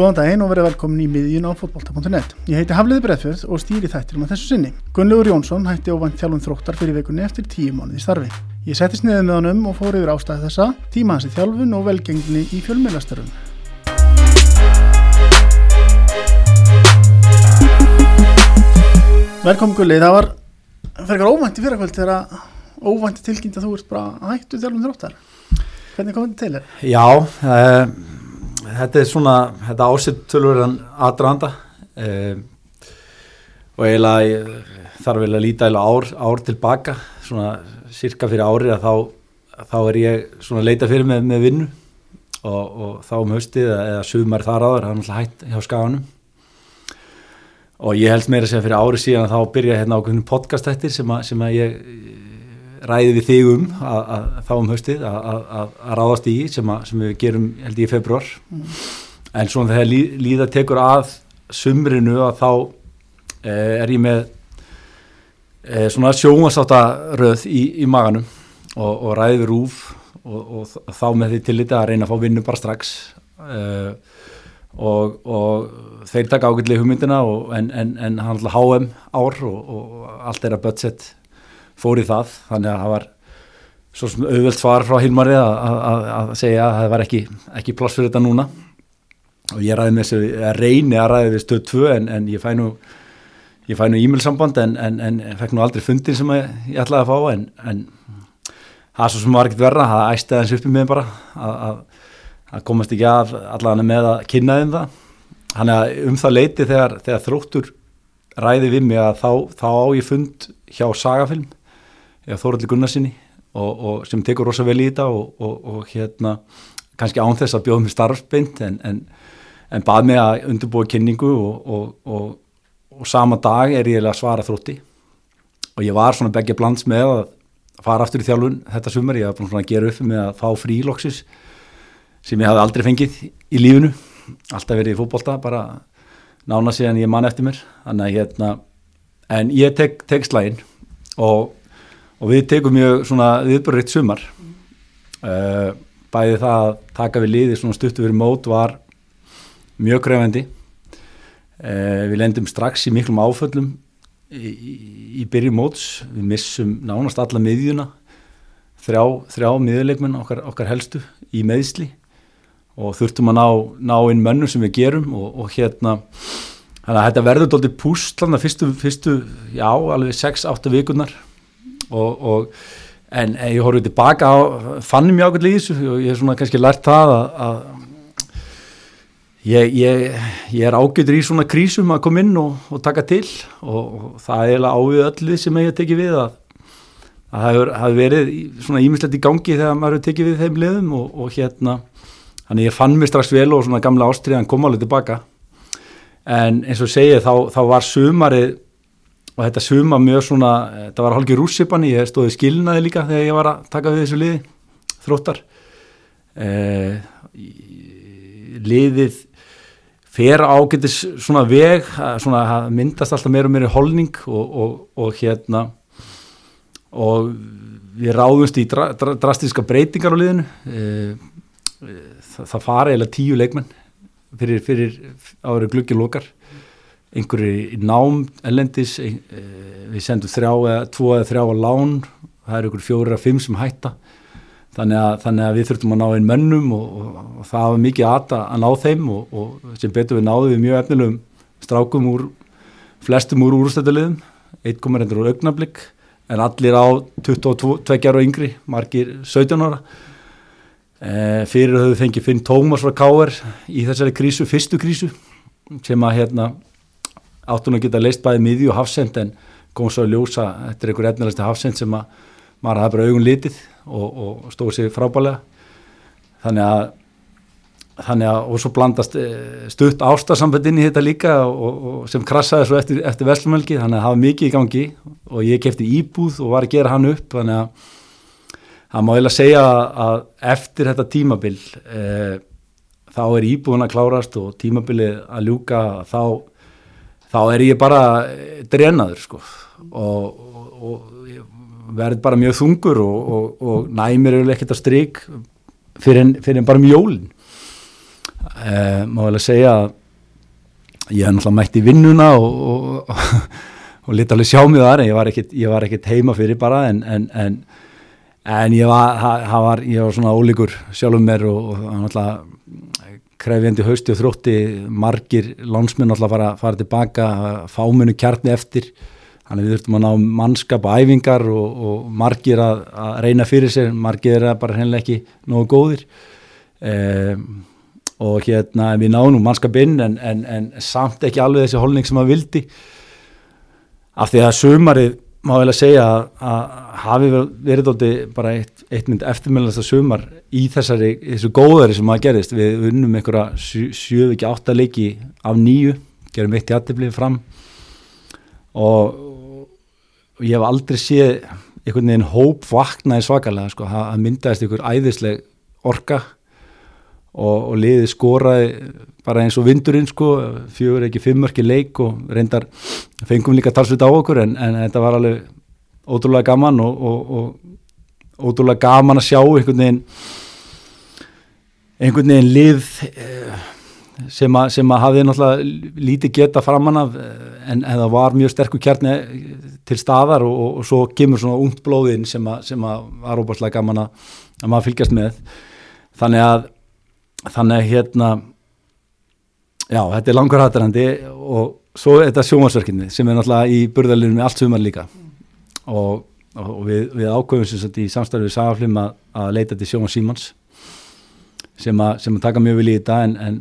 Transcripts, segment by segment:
Góðan daginn og verið velkomin í miðjun á fotbolta.net. Ég heiti Hafliði Breðfjörð og stýri þættir um að þessu sinni. Gunnlaugur Jónsson hætti óvænt þjálfum þróttar fyrir vikunni eftir tíu mánuði starfi. Ég settist niður með honum og fór yfir ástæði þessa, tíma hans í þjálfun og velgengni í fjölmjölastarun. Velkomin Gulli, það var fyrir óvænt í fyrrakvöld þegar óvænt tilkynnt að þú ert bara hættu þjálfum þróttar. Hvernig kom þetta til þér? Já, uh, þetta er svona, þetta ásett tölurverðan aðdraðanda uh, og eiginlega ég þarf vel að líta eiginlega ár, ár tilbaka, svona cirka fyrir árið að þá, þá er ég svona að leita fyrir með, með vinnu og, og þá um haustið eða sumar þar áður, það er náttúrulega hætt hjá skaganum. Og ég held meira að segja fyrir árið síðan að þá byrja hérna ákveðinu podcastættir sem, sem að ég ræði við þig um að, að, þá um haustið að, að ráðast í sem, sem við gerum held ég í februar mm. en svona þegar lí, líða tekur að sumrinu að þá eh, er ég með eh, svona sjónvastáttaröð í, í maganum og, og ræði við rúf og, og þá með því til þetta að reyna að fá vinnu bara strax. Eh, og, og þeir taka ágætlega hugmyndina en, en, en hann hlað HM ár og allt er að budget fór í það þannig að það var svo auðvelt svar frá Hilmari að, segja að það var ekki, ekki pláss fyrir þetta núna. Og ég ræði með þessu, að reyni að ræði við stöð 2 en, en ég fæ nú ég fæ nú e-mailsamband en, en, en fekk nú aldrei fundin sem ég, ég ætlaði að fá en, það svo sem var ekkert verða, það æsti aðeins uppi með bara að, komast ekki að allavega með að kynna þeim það. Þannig að um það leiti þegar, þegar þróttur ræði við mig að þá, þá á ég fund hjá Sagafilm Þóraldur Gunnarsinni og, og sem tekur rosa vel í þetta og, og, hérna kannski án þess að bjóða mér starfsbeint en, en, en bað mig að undirbúa kynningu og sama dag er ég að svara þrótti. Og ég var svona begge blands með að fara aftur í þjálfun þetta sumar, ég var búin svona að gera upp með að fá fríloksis sem ég hafði aldrei fengið í lífinu. Alltaf verið í fókbólta, bara nána síðan ég mann eftir mér. Þannig að hérna en ég tek, tek slægin og og við tekum mjög svona viðbörriðt sumar. Uh, bæði það að taka við liði svona stuttu fyrir mót var mjög krefendi uh, við lendum strax í miklum áföllum í, í, í byrju móts. Við missum nánast alla miðjuna. Þrjá, þrjá miðjuleikmenn okkar, okkar helstu í meðsli og þurftum að ná, ná inn mönnum sem við gerum og, og hérna þannig að þetta verður doldið púst fyrstu, fyrstu, já, alveg 6-8 vikurnar og, og en, ég horfið tilbaka á fannum ég ákveld í þessu og ég er svona kannski lært það að, að ég, ég, ég er ágætur í svona krísum að koma inn og, og taka til. Og, og það er eiginlega ávið öllu sem ég hef tekið við að að það hefur verið svona ímislegt í gangi þegar maður hefur tekið við þeim liðum og, og hérna, þannig ég fann mér strax vel og svona gamla ástriðan kom alveg tilbaka en eins og segið þá, þá var sumarið og þetta suma mjög svona, þetta var hálfur rússipan ég stóði skilnaði líka þegar ég var að taka við þessu liði, þróttar. Eh, liðið fer ágættis svona veg svona myndast alltaf meira og meira holning og, og, og hérna og við ráðumst í dra, dra, drastiska breytingar á liðinu. Eh, það, það fara eða tíu leikmenn fyrir, fyrir árið glukkilokar einhverju nám ellendis eh, við sendum þrjá eða tvo eða þrjá á lán það eru ykkur fjóri eða fimm sem hætta. Þannig að, þannig að við þurftum að ná einn mönnum og, og, og það var mikið aðta að ná þeim og, og sem betur við náðum við mjög efnilegum strákum úr flestum úr úrstættulegum eitt komur endur úr augnablík en allir á 22 ára yngri margir 17 ára. E, fyrir höfðu fengið Finn Tómas frá Káer í þessari krísu, fyrstu krísu sem að hérna áttun að geta leist bæði miði og hafsend en kom svo að ljósa, þetta er einhver efnilegsti hafsend sem að maður hafa bara augun litið og, og stóð sér frábælega þannig að þannig að, og svo blandast eh, stutt ástarsamfett inn í þetta líka og, og sem krassaði svo eftir, eftir Veslumelgi þannig að það var mikið í gangi og ég kefti íbúð og var að gera hann upp þannig að það má eiginlega segja að eftir þetta tímabil e, þá er íbúðun að klárast og tímabilið að ljúka þá þá er ég bara drenaður sko. Og, og, og verð bara mjög þungur og, og næmir eru ekkert að stryk fyrir fyrir bara mjólin eh, má vel að segja ég hef náttúrulega mætt í vinnuna og, og, og lítið alveg sjá mig þar ég var ekkit heima fyrir bara en, en, en, en ég, var, ha, var, ég var svona ólíkur sjálfum mér og, og náttúrulega krefjandi hausti og þrótti margir landsmenn náttúrulega fara, fara tilbaka fáminu kjarni eftir. Þannig við þurftum að ná mannskap og æfingar og, og margir að, að reyna fyrir sér margir er bara hennilega ekki nógu góðir. Um, og hérna við náðum mannskap inn en, en, en samt ekki alveg þessi holning sem maður vildi. Af því að sumarið má vel að segja að, að hafi verið þótti bara eitt, eitt mynd eftirmjöldast að sumar í þessari þessu góðari sem maður gerist. Við unnum einhverja sjöð ekki átta leiki af nýju, gerum eitt í aðtiflið fram. Og, og ég hef aldrei séð einhvern veginn hóp vaknaði svakalega sko, að myndaðist einhver æðisleg orka og, og liði skoraði bara eins og vindurinn sko, fjögur ekki fimmörki leik og reyndar fengum líka talsvita á okkur en, en þetta var alveg ótrúlega gaman og, og, og ótrúlega gaman að sjá einhvern veginn einhvern veginn lið eh, sem að, sem að hafði náttúrulega lítið geta framann af en, en það var mjög sterkur kjarni til staðar og svo kemur svona ungt blóðinn sem að, sem að var óbúrslega gaman að, að maður fylgjast með. Þannig að þannig að hérna já, þetta er langur hattarandi og svo er þetta sjómasverkinni sem er náttúrulega í burðalinu með allt sumar líka. Og, og við, við ákveðum sem sagt í samstarfið Sagaflim að, að leita til Sjómas Símons sem að, sem að taka mjög vil í þetta en, en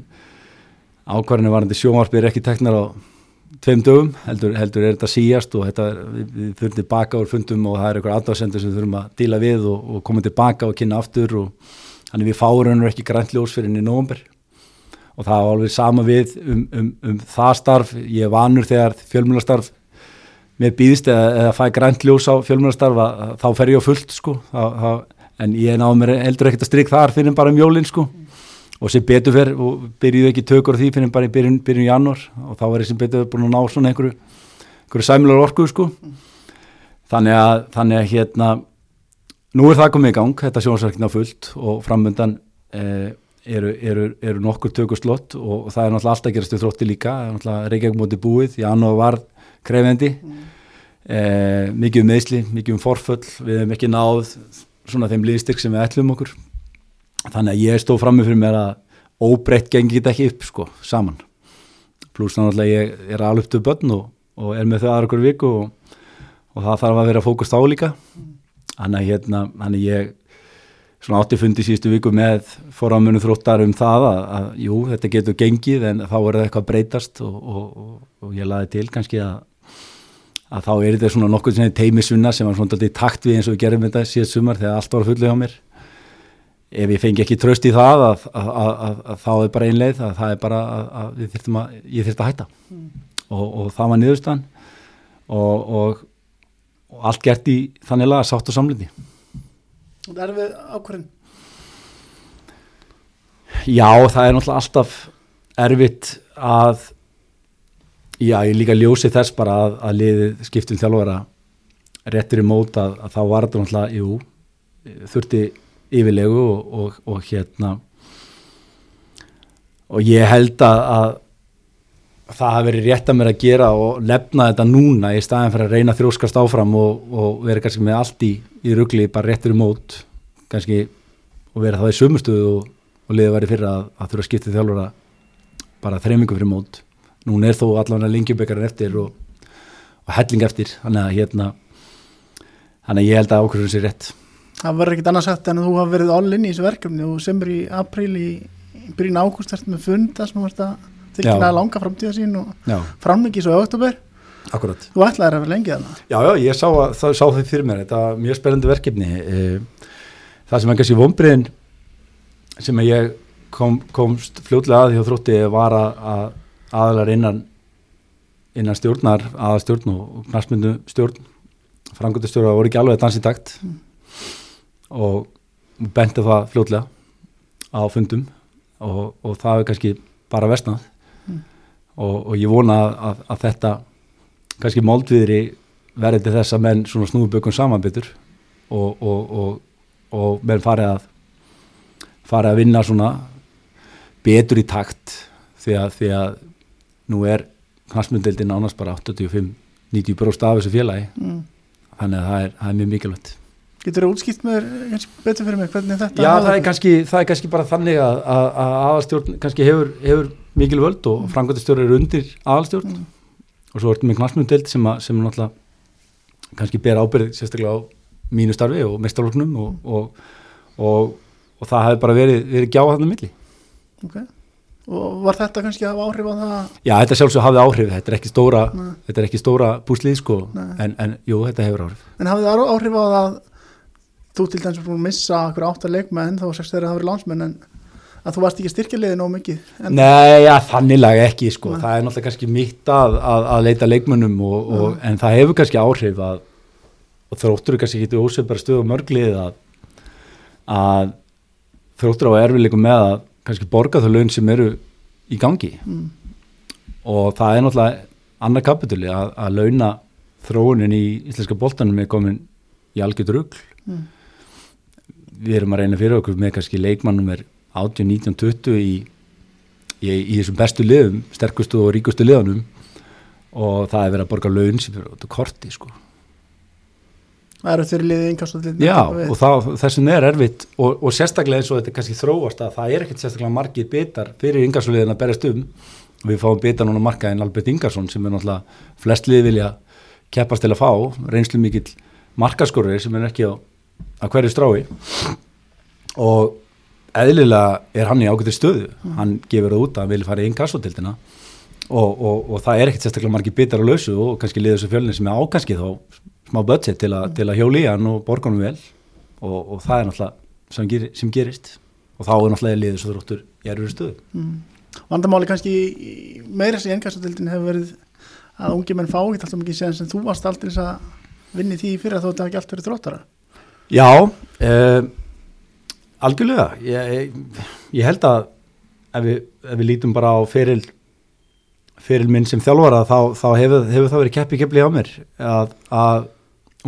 ákvarðinu varandi sjómarfið er ekki teknar á tveim dögum, heldur, heldur er þetta síjast og þetta, við, þurfum tilbaka úr fundum og það er eitthvað aðdáðsendur sem þurfum að díla við og, og koma tilbaka og kynna aftur og Þannig við fáum ekki græntljós fyrir henni í nógumber og það var alveg sama við um, um, um það starf, ég vanur þegar fjölmjölastarf með býðist eða, eða fæ græntljós á fjölmjölastarf þá fer ég á fullt sko, það, það, en ég náðu mér heldur ekkert að stryk þar fyrir bara um jólinn sko. Og sem betur fer og byrjuðu ekki tökur því fyrir bara í byrjun, byrjun janúar. Og þá er ég sem betur búin að ná svona einhverju, einhverju sæmular orku sko. Þannig að, þannig að hérna Nú er það komið í gang, þetta sjónasverkina fullt og framöndan eh, eru, eru, eru nokkur tökuslott og, það er náttúrulega alltaf gerast við þrótti líka, það er náttúrulega Reykjavík móti búið, Janúar var krefendi, mm. eh, mikið um meðsli, mikið um forföll, við hefum ekki náð svona þeim liðstyrk sem við ætlum okkur, þannig að ég stóð fram með fyrir mér að óbreytt gengi þetta ekki upp sko, saman, pluss að ég er alveg upp til börn og, og er með þau aðra okkur viku og, og það þarf að vera fókust á líka. Mm Þannig að hérna, þannig ég svona átti fundi síðustu viku með foramunum þróttar um það að, að jú, þetta getur gengið en þá er það eitthvað breytast og, og, og, og ég laði til kannski að, að þá er þetta svona nokkuð teimisvinna sem var svona alltaf í takt við eins og við gerum þetta síðan sumar þegar allt var fullið á mér. Ef ég fengi ekki tröst í það að, að þá er bara einleið að það er bara að ég þurft að hætta mm. og það var niðurstan og og allt gert í þannig laga sátt og samlindi og það er við ákvörðin já það er náttúrulega alltaf erfitt að já ég líka ljósi þess bara að, að liði skiptum þjálfara réttur í mót að, að þá var þetta náttúrulega jú, þurfti yfirlegu og, og, og hérna. Og ég held að, að það hafi verið rétt að mér að gera og lefna þetta núna í staðin fyrir að reyna þróskast áfram og, og vera kannski með allt í, í ruggli bara réttur í mót kannski og vera þá í sömustuðu og, og liðið væri fyrir að, að þurfa að skipta þjálfur að bara þreymingu fyrir mót. Núna er þó allavega lengjubökarinn eftir og, og helling eftir þannig að hérna þannig að ég held að ákveður sér rétt. Það var ekkit annars sagt en þú hafa verið all-in í þessu verkefni og semur í apríl í byrjun ágúst með funda tilkynna langa framtíða sín og framlengi svo auðvitað Akkurat. Þú ætlaði að vera lengið þannig? Já, já, ég sá, sá þau fyrir mér, þetta er mjög spennandi verkefni. E, það sem er kannski vonbriðin sem ég kom, komst fljóðlega að því að þrótti var að aðlar innan, innan stjórnar, aðastjórn og knastmyndu stjórn, frangöndustjórn voru ekki alveg í takt mm. og benti það fljóðlega á fundum og, og það er kannski bara vestnað og, og ég vona að, að þetta kannski moldviðri verði til þess að menn svona snúðbökun samanbyttur og, og, og menn fari að fari að vinna svona betur í takt því að, því að nú er knastmyndeldin ánast bara 85-90 bróst af þessu félagi. Mm. þannig að það er, það er mjög mikilvægt. Getur þú útskipt með betur fyrir mig hvernig þetta Já, það er, kannski, það er kannski bara þannig að, að, að kannski hefur, hefur mikil völd og mm. frangvöldastjórn er undir aðalstjórn. Mm. og svo ertum við knastmyndeld sem, sem náttúrulega kannski ber ábyrð sérstaklega á mínu starfi og mestarloknum og, og, og, og það hefur bara verið, verið gjáð um milli. Ok. Og var þetta kannski að hafa áhrif á það? Já, þetta sjálfsög hafið áhrif, þetta er ekki stóra þetta er ekki stóra búslið sko. En, en jú, þetta hefur áhrif. En hafið það áhrif á það þú til dæmis að missa okkur áttar leikmenn þá sérst þeirra að það verið landsmenn en að þú varst ekki styrkjaliðið nóg mikið Nei, já, þannig ekki sko. Það er náttúrulega kannski mitt að, að, að leita leikmennum og, og, en það hefur kannski áhrif að þróttur er kannski ekki ósefnbara stöð og mörglið að, að þróttur á erfileikum með að kannski borga þau laun sem eru í gangi. Mm. og það er náttúrulega annar kapitúli að, að launa þróunin í íslenska boltanum er komin í algjörð rugg mm. við erum að reyna fyrir okkur með kannski leikmannum er 18, 19, 20 í, í, í þessum bestu liðum sterkustu og ríkustu liðanum og það er verið að borga laun sem fyrir korti sko. Það eru þeirri liðið innkastöldin Já og það, þessum er erfitt. Og, og sérstaklega eins og þetta kannski þróast að það er ekkert sérstaklega margir bitar fyrir innkastöldin að berjast um. Við fáum bitar núna markaðin Albert Ingarsson sem er náttúrulega flest liði vilja keppast til að fá, reynslu mikill markaskorri sem er ekki á hverju strái. Og eðlilega er hann í ágættir stöðu mm. hann gefur það út að hann vil fara í innkastöldina og, og, og það er ekkert sérstaklega margir bitar á lausu og kannski liður þessu fjölni sem er ákanski þá smá budget til, a, til að hjóli í hann og hann vel og, og það er náttúrulega sem, ger, sem gerist og þá er náttúrulega liðið svo þróttur í erfuru stöðu mm. Vandamáli kannski meira sem engastöldin hefur verið að ungi menn fá ekki alltaf mikið séðan sem þú varst að vinni því fyrir að þú þetta ekki allt verið þróttara Já eh, algjörlega. Ég, ég held að ef við, ef við lítum bara á feril feril minn sem þjálfara þá, þá hefur, hefur það verið keppi keppli á mér að, að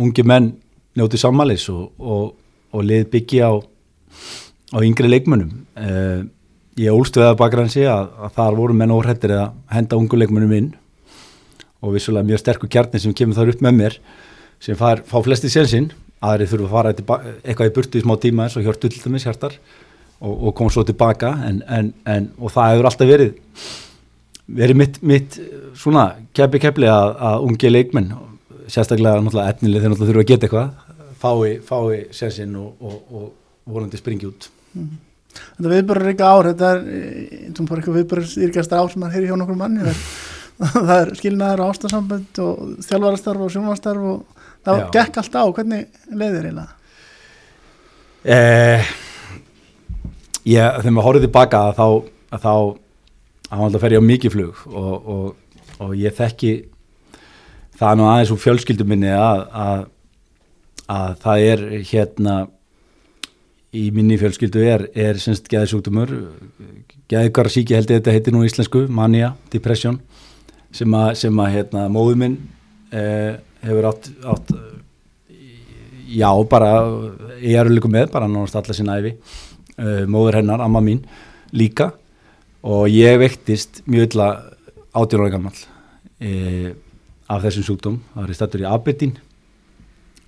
ungi menn njóti sammális og, og, og lið byggja á, á yngri leikmönnum. Eh, ég ólst við að bakgransi að, að þar voru menn óhættir að henda ungu leikmönnum inn og vissulega mjög sterkur kjarni sem kemur þar upp með mér sem far, fá flesti sénsinn aðri þurfa að fara eitthvað í burtu í smá tíma eins og hjörtu til dæmis hjartar og, og koma svo tilbaka en, en, en, og það hefur alltaf verið verið mitt, mitt svona keppi keppli að, að ungi leikmenn sérstaklega náttúrulega etnileg þeir náttúrulega þurfa að geta eitthvað fái, fái sérsinn og, og, og volandi springi út mm -hmm. Þetta viðbörur ekki ár þetta er, þú fór eitthvað viðbörur yrkjast ár sem mann heyri hjá nokkur manni það er skilnaður ástasambönd og þjálfarastarf og sjónvarstarf og það gekk allt á, hvernig leiðir eiginlega? Eh, ég, þegar maður horfið tilbaka þá þá, þá fer ég á mikið flug og, og, og ég þekki það nú aðeins úr fjölskyldum minni að, að, að það er hérna í minni fjölskyldu er, er semst geðsjúktumur geðgar síki held ég þetta heitir nú íslensku mania, depression sem að, sem að hérna, móðu minn eh, hefur átt, átt já bara ég er líka með, bara náttúrulega allar sinna æfi eh, móður hennar, amma mín líka. Og ég vektist mjög illa átjónlega gammal eða af þessum sjúkdóm, það er stættur í Abedín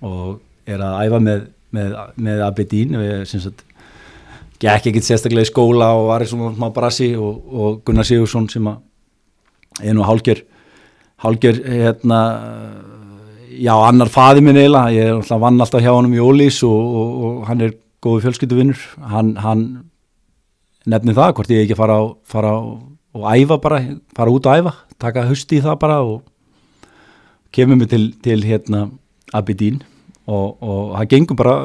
og er að æfa með, með, með Abedín og ég syns að gekk ekkert sérstaklega í skóla og var í svona smá brasi og, og Gunnar Sigursson sem að er nú hálgjör hálgjör hérna já, annar faði minn eiginlega ég alltaf vann alltaf hjá hann um í Ólís og, og, og hann er góðu fjölskyttuvinnur hann, hann nefnir það hvort ég ekki fara, á, fara á, og æfa bara, fara út að æfa taka husti í það bara og kemur mig til, til hérna Abidín og, og það gengur bara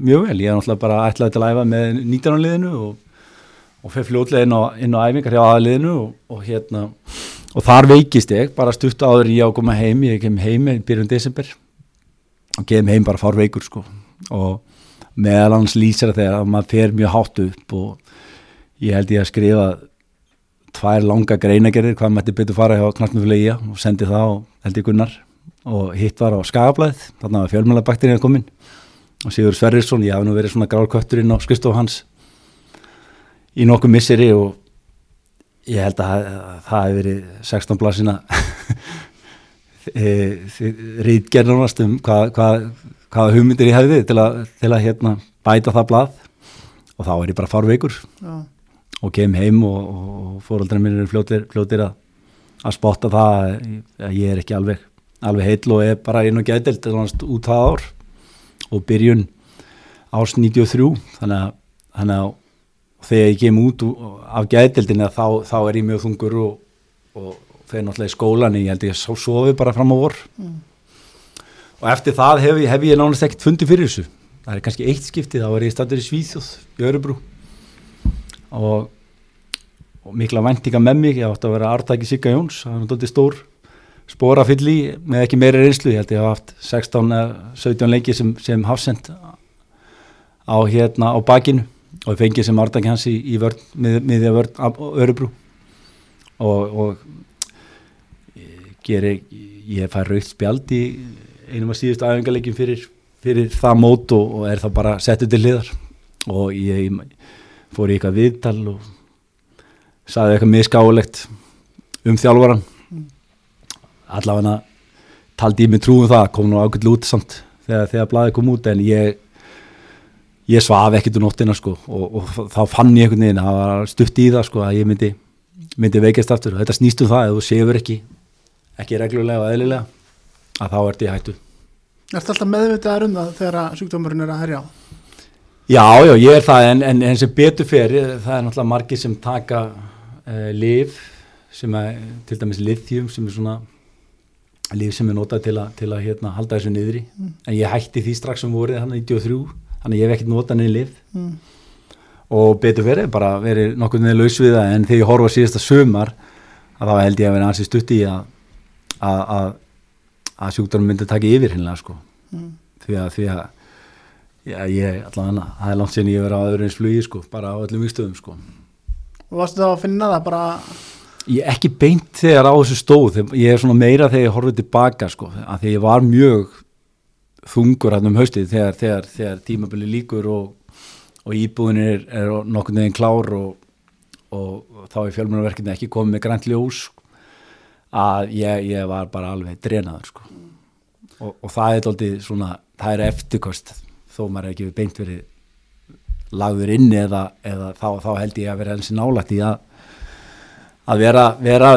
mjög vel, ég er náttúrulega bara ætlaði til að æfa með 19. liðinu og, og fyrir fljóðlega inn á, á æfingar hjá aðliðinu og, og hérna og þar veikist ég, bara stutt áður á að koma heim, ég kem heim í byrjun desember. Og kem heim bara fár veikur sko. Og meðal hans lýsir það þegar maður fer mjög hátt upp og ég held ég að skrifa tvær langa greinagerir hvað maður betur fara hjá knartmjöflega og sendi það og held ég gunnar. Og hitt var á skagablaðið þarna var fjölmjölabakterina komin. Og Sigur Sverrisson, ég haf nú verið svona grálkötturinn á skristof hans í nokkuð misseri og Ég held að það hefði verið 16 blasina rítgerðunast um hvað, hvað, hvað hugmyndir ég hefði til að, til að hérna, bæta það blað og þá er ég bara farveikur Já. og kem heim og, og fóröldra minn eru fljótir, fljótir að, að spotta það að ég er ekki alveg, alveg heitl og er bara inn og gætild út það ár og byrjun árs 93 þannig að, þannig að þegar ég kem út af gætildinu þá, þá er ég mjög þungur og, og þegar náttúrulega í skólani ég held ég að sofi bara fram á vor. Mm. og eftir það hef hef ég nánast ekkert fundið fyrir þessu. Það er kannski eitt skiptið, þá er ég stættur í Svíþjóð í Örubrú og, og mikla vendinga með mig, ég átti að vera Artaki Sigga Jóns, það var náttúrulega stór spórafill í, með ekki meiri reynslu. Ég held ég hafa haft 16-17 leiki sem, sem hafsend á hérna á bakinu og ég fengi sem Artaki hans í, í vörn, mið, miðja vörn á Örubrú og, og gerir, ég fær raukt spjald í einum af síðustu aðengarleikin fyrir, fyrir það mót og, og er það bara settið til hliðar og ég fór í eitthvað viðtal og saði eitthvað miskáulegt um þjálfvaran mm. allavega taldi ég mig trúum það, kom nú ákveld út samt þegar, þegar blæði kom út en ég ég svaf ekkert um nóttina sko og, og þá fann ég einhvern veginn að það var stutt í það sko að ég myndi, myndi veikast aftur og þetta snýst um það ef þú séfur ekki ekki reglulega og eðlilega að þá ert ég hættu Er þetta alltaf meðvitaðar um það þegar sjúkdómurinn er að herja á? Já, já, ég er það en, en, en sem betur fyrir það er náttúrulega margir sem taka uh, liv sem er til dæmis lithium sem er svona liv sem er notað til, a, til að hérna, halda þessu niðri mm. en ég hætti því strax um vorið hann 93 þannig ég hef ekkert notað niður liv mm. og betur verið bara verið nokkur niður laus við það. En þegar ég horfa síðasta sömar að þá held ég að vera ansið stutt í að að, að, að sjúkdórum myndi taka yfir hinnlega sko. Mm. því að því að já, ég allavega það er langt sen ég verið á öðru eins flugi sko bara á öllum vikstöðum sko. Og varstu þá að finna það bara ég ekki beint þegar á þessu stóð. Ég er svona meira þegar ég horfið tilbaka sko að því ég var mjög þungur hann um haustið þegar, þegar, þegar tímabili líkur og, og íbúðin er, er nokkur neginn klár og, og, og þá er fjölmjörnverkinu ekki komið með grænt ljós að ég, ég var bara alveg drenaður sko. og það er aldrei svona, það er eftirkost þó maður er ekki beint verið lagður inn eða, eða þá, þá held ég að vera eins og nálægt í að að vera, vera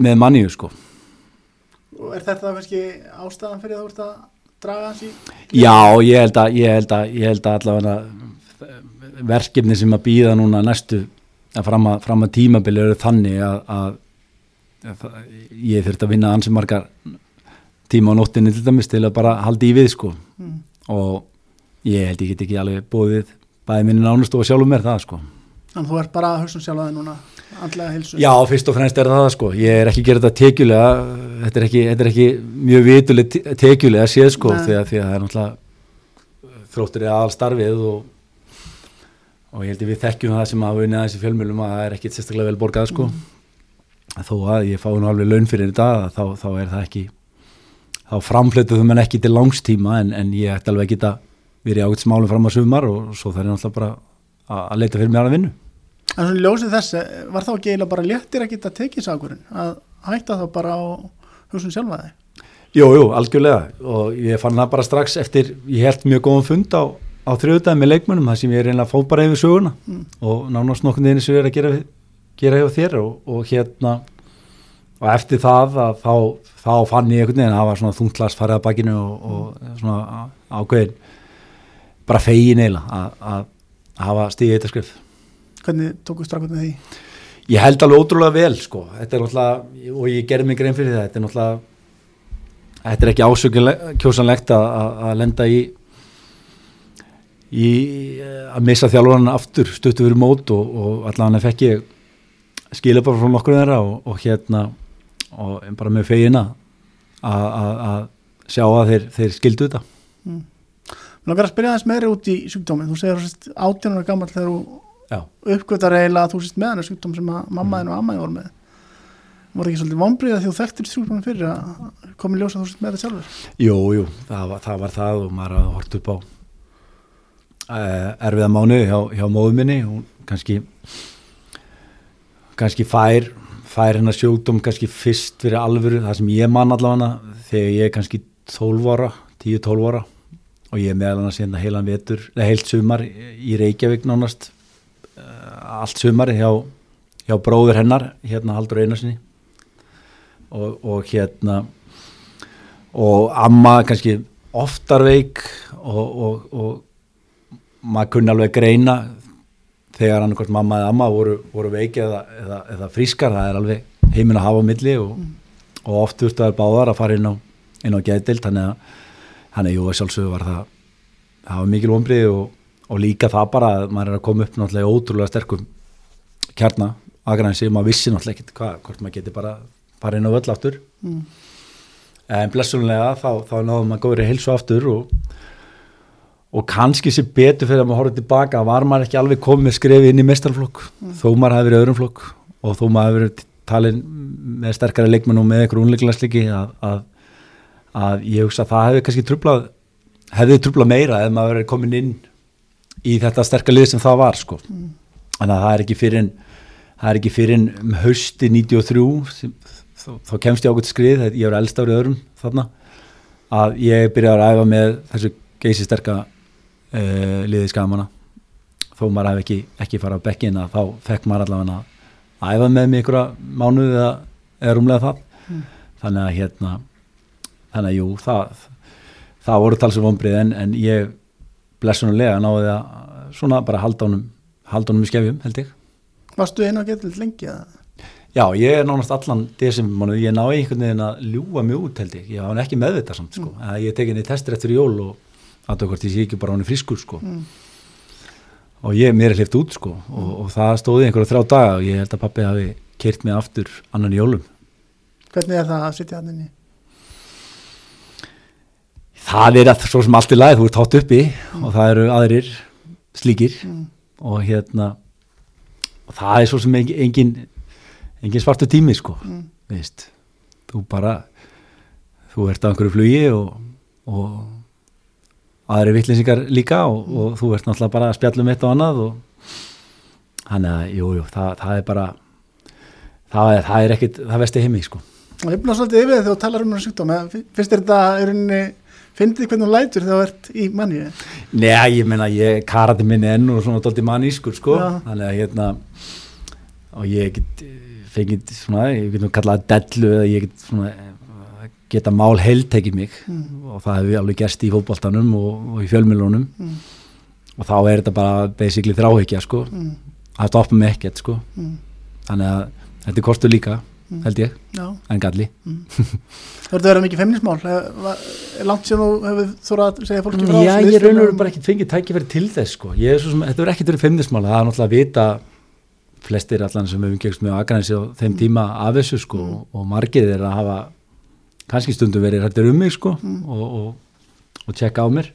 með manniu sko og er þetta kannski ástæðan fyrir þú ert að draga í? Já, ég held að, ég held að, ég held að allavega verkefni sem að býða núna næstu að fram að, að tímabili eru þannig að, að ég þurft að vinna ansið margar tíma á nóttinni til dæmis til að bara haldi í við sko mm. og ég held ég get ekki alveg búið bæði minni nánust og sjálfur mér það sko Þannig að þú ert bara að hugsa um sjálf að það núna andlega hilsu. Já, fyrst og fremst er það sko, ég er ekki að gera þetta tekjulega, þetta er ekki, þetta er ekki mjög vituleg tekjulega séð sko, því að, því að það er náttúrulega þróttur í aðalstarfið og, og ég held að við þekkjum það sem að vinna þessi fjölmjölum að það er ekki sérstaklega vel borgað sko, mm. þó að ég fá nú alveg laun fyrir þetta, þá, þá er það ekki, þá framflötuðum en ekki til langstíma en, en ég ætti alveg að geta verið ágætt smálum fram á sumar og svo það er náttúrulega bara að leita fyrir mér að vinna En svona ljósið þess, var þá ekki eiginlega bara léttir að geta tekið sagurinn, að hætta þá bara á húsum sjálfa þig? Jú, jú, algjörlega og ég fann það bara strax eftir, ég held mjög góðum fund á, á þrjöðdæði með leikmönum, það sem ég er einlega fóð bara yfir söguna mm. og nánast nokkur neðin sem ég er að gera, gera hjá þér og, og hérna og eftir það að þá, þá fann ég einhvern veginn að það var svona þungtlas farið að bakinu og, og svona ákveðin bara fegin eiginlega að hafa stíðið þetta skrif Hvernig tóku strafnum því? Ég held alveg ótrúlega vel sko, þetta er náttúrulega, og ég gerði mig grein fyrir það, þetta er náttúrulega, þetta er ekki ásökjumkjósanlegt að lenda í, í að missa þjálfurinn aftur stuttu fyrir mót og, og allavega fekk ég skilja bara frá nokkur þeirra og, og hérna, og bara með feina að sjá að þeir, þeir skildu þetta. Mm. Mér langar að spyrja þess meðri út í sjúkdóminn, þú segir átjónur gammal þegar þú uppgötar eiginlega að þú sést með hann sjúkdóm sem að mammaðin og ammaðin voru með. Voru ekki svolítið vonbríða því þú þekktir sjúkdóminn fyrir að komi ljósa þú sést með það sjálfur? Jú, jú, það var það, var það og maður hort upp á uh, erfiða mánu hjá, hjá móðuminni og kannski kannski fær fær hennar sjúkdóm kannski fyrst fyrir alvöru, það sem ég man allavega þegar ég er kannski 12 ára 10-12 ára. Og ég er meðal hann að senda heilan vetur, eða heilt sumar í Reykjavík nánast allt sumari hjá, hjá bróður hennar, hérna Haldur Einarsinni og, og hérna og amma kannski oftar veik og, og, og maður kunni alveg greina þegar hann hvort mamma eða amma voru, voru veiki eða, eða, eða frískar, það er alveg heiminn að hafa á milli og, mm. og oft þurftu að báðar að fara inn á, á geðdild þannig að hann er jú að sjálfsögur var það það var mikil vonbrið og, og líka það bara að maður er að koma upp náttúrulega ótrúlega sterkum kjarnar aðgræðinsi, maður vissi náttúrulega ekkert hvað, hvort maður geti bara fara inn á völl aftur mm. en blessunlega þá, þá náðum maður góðri heilsu aftur og, og kannski sér betur fyrir að maður horfið tilbaka var maður ekki alveg komið skrefið inn í mestarflokk mm. þó maður hafi verið öðrum flokk og þó maður hafi verið talin með sterkari leikmenn og með eitthvað unleiklega sliki að, að, að ég hugsa að það hefði kannski trublað hefði trublað meira ef maður verið komin inn í þetta sterkar lið sem það var sko mm. en það er ekki fyrir það er ekki fyrir um hausti 93 sem, þá, þá kemst ég ákveðt skrið ég er eldst árið öðrum þarna að ég byrjaði að æfa með þessu geysi sterka uh, liði skamana þó maður hef ekki, ekki farað á bekkin að þá fekk maður allavega að æfa með mig ykkur mánuð eða, eða rúmlega það mm. þannig að hérna þannig að jú, það það voru talsum vonbrið en, en ég blessunulega náði að svona bara halda honum halda honum í skefjum held ég Varstu einu að geta lengi að Já, ég er nánast allan desemmánu, ég ná einhvern veginn að ljúa mjög út held ég, ég hafa ekki meðvitað samt sko, mm. ég tekið henni testur eftir jól og aðtökkvart ég sé ekki bara hann er friskur sko mm. og ég, mér er hlift út sko mm. og, og það stóði einhverja þrjá daga og ég held að pappi hafi keirt mig aftur annan jólum. Hvernig er það að sitja hann inn í? Það er að svo sem allt er læð, þú ert hátt uppi mm. og það eru aðrir slíkir mm. og hérna og það er svo sem engin engin svartu tími sko mm. veist, þú bara þú ert á einhverju flugi og, og aðri vittlinsingar líka og, mm. og þú ert náttúrulega bara að spjallum eitt og annað og hann er að, jújú, það, það er bara það er, það er ekkit, það vesti heimi sko og ég blá svolítið yfir þegar þú talar um náttúrulega sjúkdóm finnst þér þetta í rauninni finnst þið hvernig þú lætur þegar þú ert í manni? Nei, ég menna, ég karati minni enn og svona doldi mannískur sko, Já. þannig að hérna og ég get fengið svona, ég get nú kallað dellu eða ég get svona geta mál heiltekið mig mm. og það hefur alveg gerst í fólkbóltanum og, og í fjölmjölunum mm. og þá er þetta bara basically þráhekja sko mm. að stoppa mig ekkert sko mm. þannig að þetta er kostu líka. Held ég, Já. en galli mm. Það verður að vera mikið feimnismál er langt sem þú hefur þóra að segja fólki frá Já, ég raun og veru bara ekki fengið tækifæri til þess sko, ég er svo sem, þetta verður ekkert verið feimnismál, það er náttúrulega að vita flestir allan sem hefur umgegst með aðgrænsi á þeim mm. tíma af þessu sko mm. og margir er að hafa kannski stundum verið hættir um mig sko mm. og, og, og tjekka á mér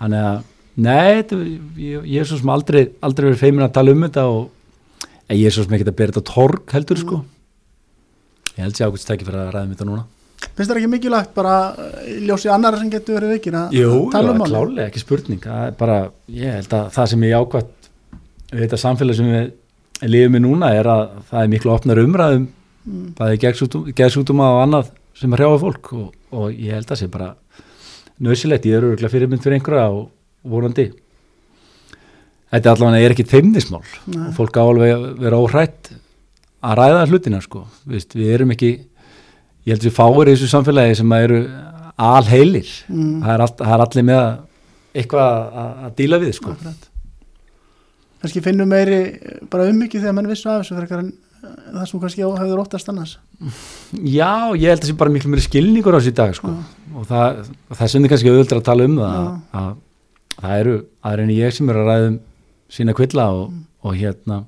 þannig að, nei þetta, ég, ég er svo sem aldrei, aldrei verið feimin að tala um þetta og ég er svo sem ekki að bera þetta torg heldur sko ég held sér ákveðst ekki fyrir að ræða um þetta núna. Finnst það ekki mikilvægt bara ljósið annara sem getur verið vikir að tala um? Jú, klálega, ekki spurning. Bara, ég held að það sem ég ákvæmt við þetta samfélag sem við lífið mér núna er að það er miklu opnar umræðum mm. það er geðsútuma og annað sem er hrjáða fólk og, og ég held að það sé bara nöðsilegt, ég er öruglega fyrirmynd fyrir einhverja og vonandi. Þetta allavega er ekki þeimnismál og fólk áalveg vera óhrætt að ræða hlutina sko. Vist, við erum ekki, ég held að við fáir í þessu samfélagi sem eru alheilir. Mm. það, er all, það er allir með eitthvað að díla við sko. Kannski finnum meiri bara ummikið þegar mann vissu af þessu fyrir en það sem kannski áhauður óttast annars. Já, ég held að það sé bara miklu meiri skilningur á þessu í dag sko. og það, það sem þið kannski auðvitað að tala um það að, að það eru aðra en ég sem er að ræðum sína kvilla og, mm. og hérna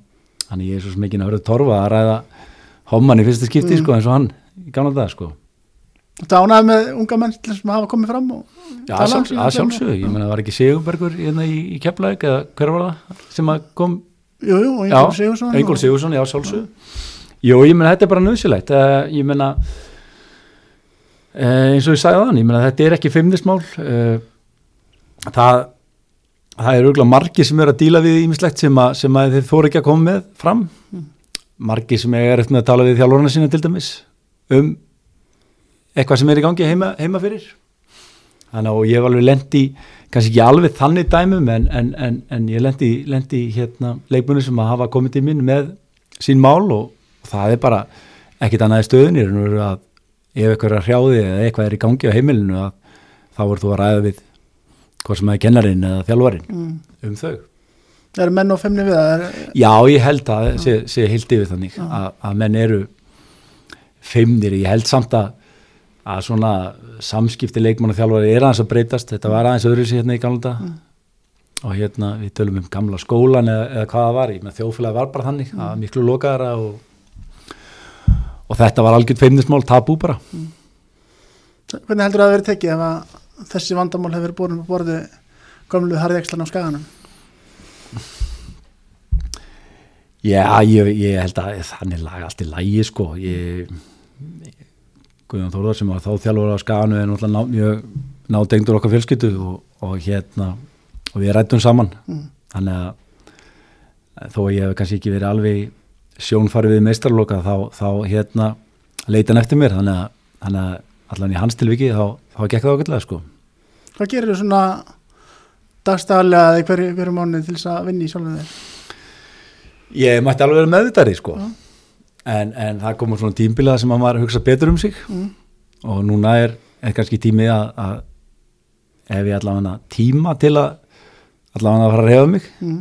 hann er svo smikinn að verða torfa að ræða homman í fyrsta skipti mm. sko, eins og hann í gamla dag sko. Þetta ánaði með unga menn sem hafa komið fram Já, að sjálfsög, ég menna það var ekki Sigurbergur hérna í, í Keflavík eða hver var það sem kom? Jú, jú, Engól Sigursson Engól Sigursson, já, sjálfsög Jú, ég menna þetta er bara nöðsilegt uh, ég menna uh, eins og ég sagði þann, ég menna þetta er ekki feimnismál. Uh, það það er auðvitað margi sem er að díla við ímislegt sem að, sem að þeir þóru ekki að koma með fram mm. margi sem er eftir með að tala við þjálfurna sína til dæmis um eitthvað sem er í gangi heima, heima fyrir þannig að ég hef alveg lendi kannski ekki alveg þannig dæmum en, en, en, en ég lendi, lendi hérna leikmunni sem að hafa komið til mín með sín mál og, og það er bara ekkit annað í stöðunir ef eitthvað er að hrjáði eða eitthvað er í gangi á heimilinu að þá voru þú að ræða við hvað sem er kennarinn eða þjálfarinn mm. um þau Er menn og femni við það? Er, Já, ég held að sé, sé heilt yfir þannig að, að menn eru feimnir, ég held samt að að svona samskipti leikmann og þjálfari er aðeins að breytast, þetta var aðeins öðru sér hérna í gamla mm. og hérna við tölum um gamla skólan eða, eða hvað það var, ég með þjófélagi var bara þannig mm. að miklu lokaðara og, og þetta var algjörð feimnismál tabú bara mm. Hvernig heldur það að vera tekið ef að þessi vandamál hefur búin á borði gömlu harðjagslan á skaganum? Já, ég, ég held að þannig lag allt í lægi sko ég, Guðjón Þórðar sem var þá þjálfur á skanu er náttúrulega ná, mjög nádengdur okkar fjölskyttu og, og hérna og við rættum saman Mm. þannig að þó að ég hef kannski ekki verið alveg sjónfarið við meistarloka þá, þá hérna leita hann eftir mér þannig að, þannig að allan í hans tilviki þá, þá gekk það ákveðlega sko Hvað gerir þú svona dagstæðarlega eða hverju, hverju mánuð til þess að vinna í sjálfum þeir? Ég mætti alveg vera meðvitari sko Já. en, en það komur svona tímbilað sem að maður hugsa betur um sig Mm. og núna er, er kannski tími að, að ef ég allavega tíma til að allavega að fara að reyða mig Mm.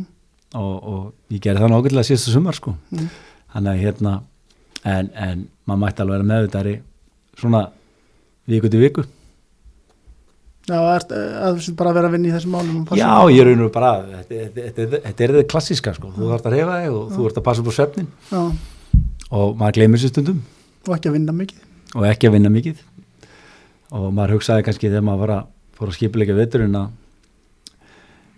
og, og ég gerði það nákvæmlega síðasta sumar sko Mm. þannig að hérna en, en maður mætti alveg vera meðvitari svona viku til viku Já, er, að þú bara að vera að vinna í þessum málum og Já, ég raunur bara þetta, er þetta klassíska sko. Þú þarfst að reyfa þig og þú ert að passa upp á svefnin Já, og maður gleymir sér stundum. Og ekki að vinna mikið. Og ekki að vinna mikið. Og maður hugsaði kannski þegar maður að fór að skipilega veturinn að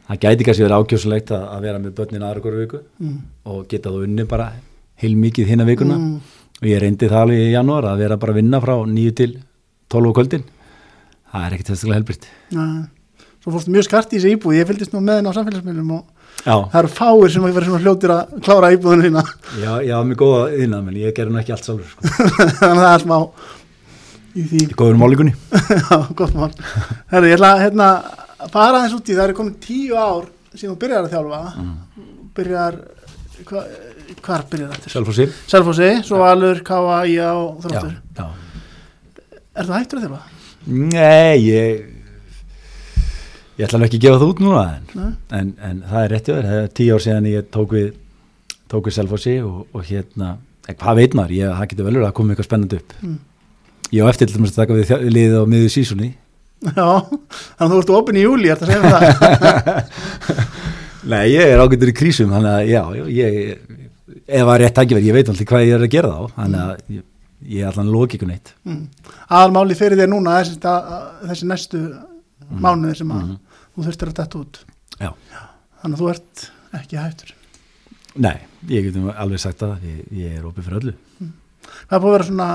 það gæti kannski verið ákjósulegt að, að vera með börnin aðra hverju viku mm. og geta þú unni bara heil mikið hinna vikuna. Mm. og ég reyndi það alveg í janúar að vera bara að vinna frá 9 til 12 á kvöldin það er ekkert þesslega helbritt Já. Svo fórstu mjög skart í þessi íbúð, ég fylgdist nú með henn á samfélagsmiðlum og Já, það eru fáir sem ekki verið svona hljótir að klára íbúðinu sína. Já, já, mér góða yðnað menn ég gerði nú ekki allt sjálfur sko. þannig að það er smá í því, Ég góður málingunni já, gott mál. Herri, ég ætla að hérna, fara aðeins út í það. Eru komin tíu ár síðan þú byrjar að þjálfa. Mm. byrjar hva, hvar byrjar þetta? Sjálfhósi Selfossi, svo Valur, Káa, Ía og Þróttur. Er það að þjálfa? Nei, ég ég ætla ekki að gefa það út núna en, en, en það er rétt hjá þér. Það er tíu ár síðan ég tók við tók við Selfossi og, og hérna hvað veit maður, ég, það getur vel verið að koma eitthvað spennandi upp. Mm. ég á eftir til þess að taka við liðið á miður sísunni. Já, þannig að þú ert opinn í júli, er það að segja það? Nei, ég er ágættur í krísum þannig að já, ég ef það er rétt tækifæri, ég veit alltaf hvað ég er að gera þá. Þannig að ég, ég er allan lókikun eitt Mm. Aðalmáli fyrir þér núna þessi, að, þessi næstu mánuðir sem að þú þurftir að detta út. Já. Þannig að þú ert ekki hættur. Nei, ég getum alveg sagt það ég, ég er opið fyrir öllu. Hvað er búið að vera svona,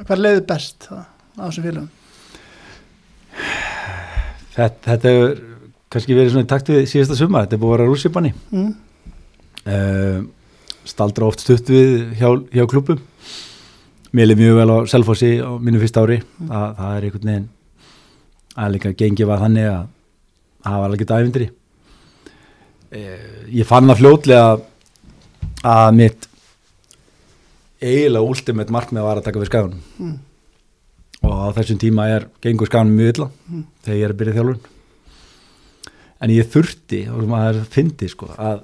hvað er leiðið best á þessum félagum? Þetta, þetta hefur kannski verið svona í takt við síðasta sumar, þetta er búið að vera rússipanni Mm. uh, staldra oft stutt við hjá, hjá klubum mér er mjög vel á Selfossi á mínu fyrsta ári. Það, það er einhvern veginn að líka gengið var þannig að það var alveg dæfindri uh, ég fann það fljótlega að mitt eiginlega ultimate markmið var að taka við skaganum. Mm. og á þessum tíma er gengur skaganum mjög illa Mm. þegar ég er að byrja þjálfun. En ég þurfti og maður fyndi sko að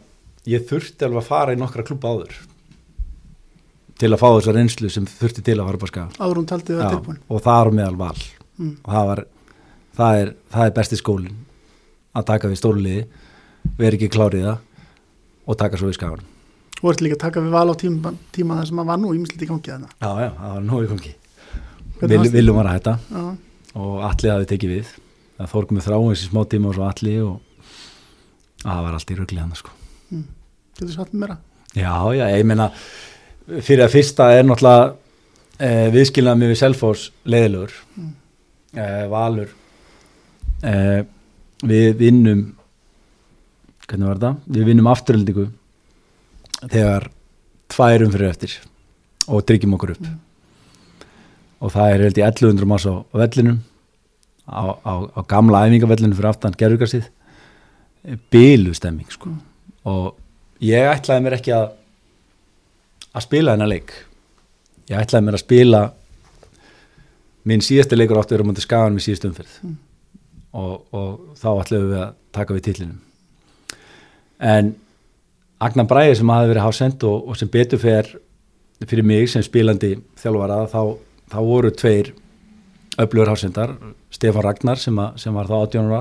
ég þurfti alveg að fara í nokkra klubba áður til að fá þessa reynslu sem þurfti til að fara upp á skagan Áður hún taldið að Já, vera tilbúin. og það er meðal val. Mm. og það, var, það, er, það er besti skólin að taka við stóluliði vera ekki klárið það og taka svo við skagan Þú ert líka að taka við val á tíma, tíma það sem að var nú ímislegt í gangi þarna. Já, já, það var nógu í Hvernig Vil, viljum var að hætta. Já, og allir hafi tekið við. Það fór komið þráum þessi smá tíma og svo allir og það var allt í rugli hann sko. getur satt með meira? Já, já, ég meina fyrir að fyrsta er náttúrulega eh, viðskilnað með við Selfoss leiðilegur Mm. eh, Valur eh, við vinnum hvernig var þetta? Við vinnum afturöldingu þegar tværum fyrir eftir og tryggjum okkur upp og það er held í 1100 manns á vellinum á, á, á gamla æfingavellinum fyrir aftan gerðugarsið bílu stemming sko. og ég ætlaði mér ekki að að spila þennan leik. Ég ætlaði mér að spila minn síðasti leikur áttu að vera mútið skagan með síðust umferð. Og, og þá ætlaðum við að taka við tillinum en Agnar Bræði sem hafi verið hásend og, og sem betur fer fyrir mig sem spilandi þjálfara þá, þá voru tveir öflugur hásendar Stefán Ragnar sem, að, sem var þá 18 ára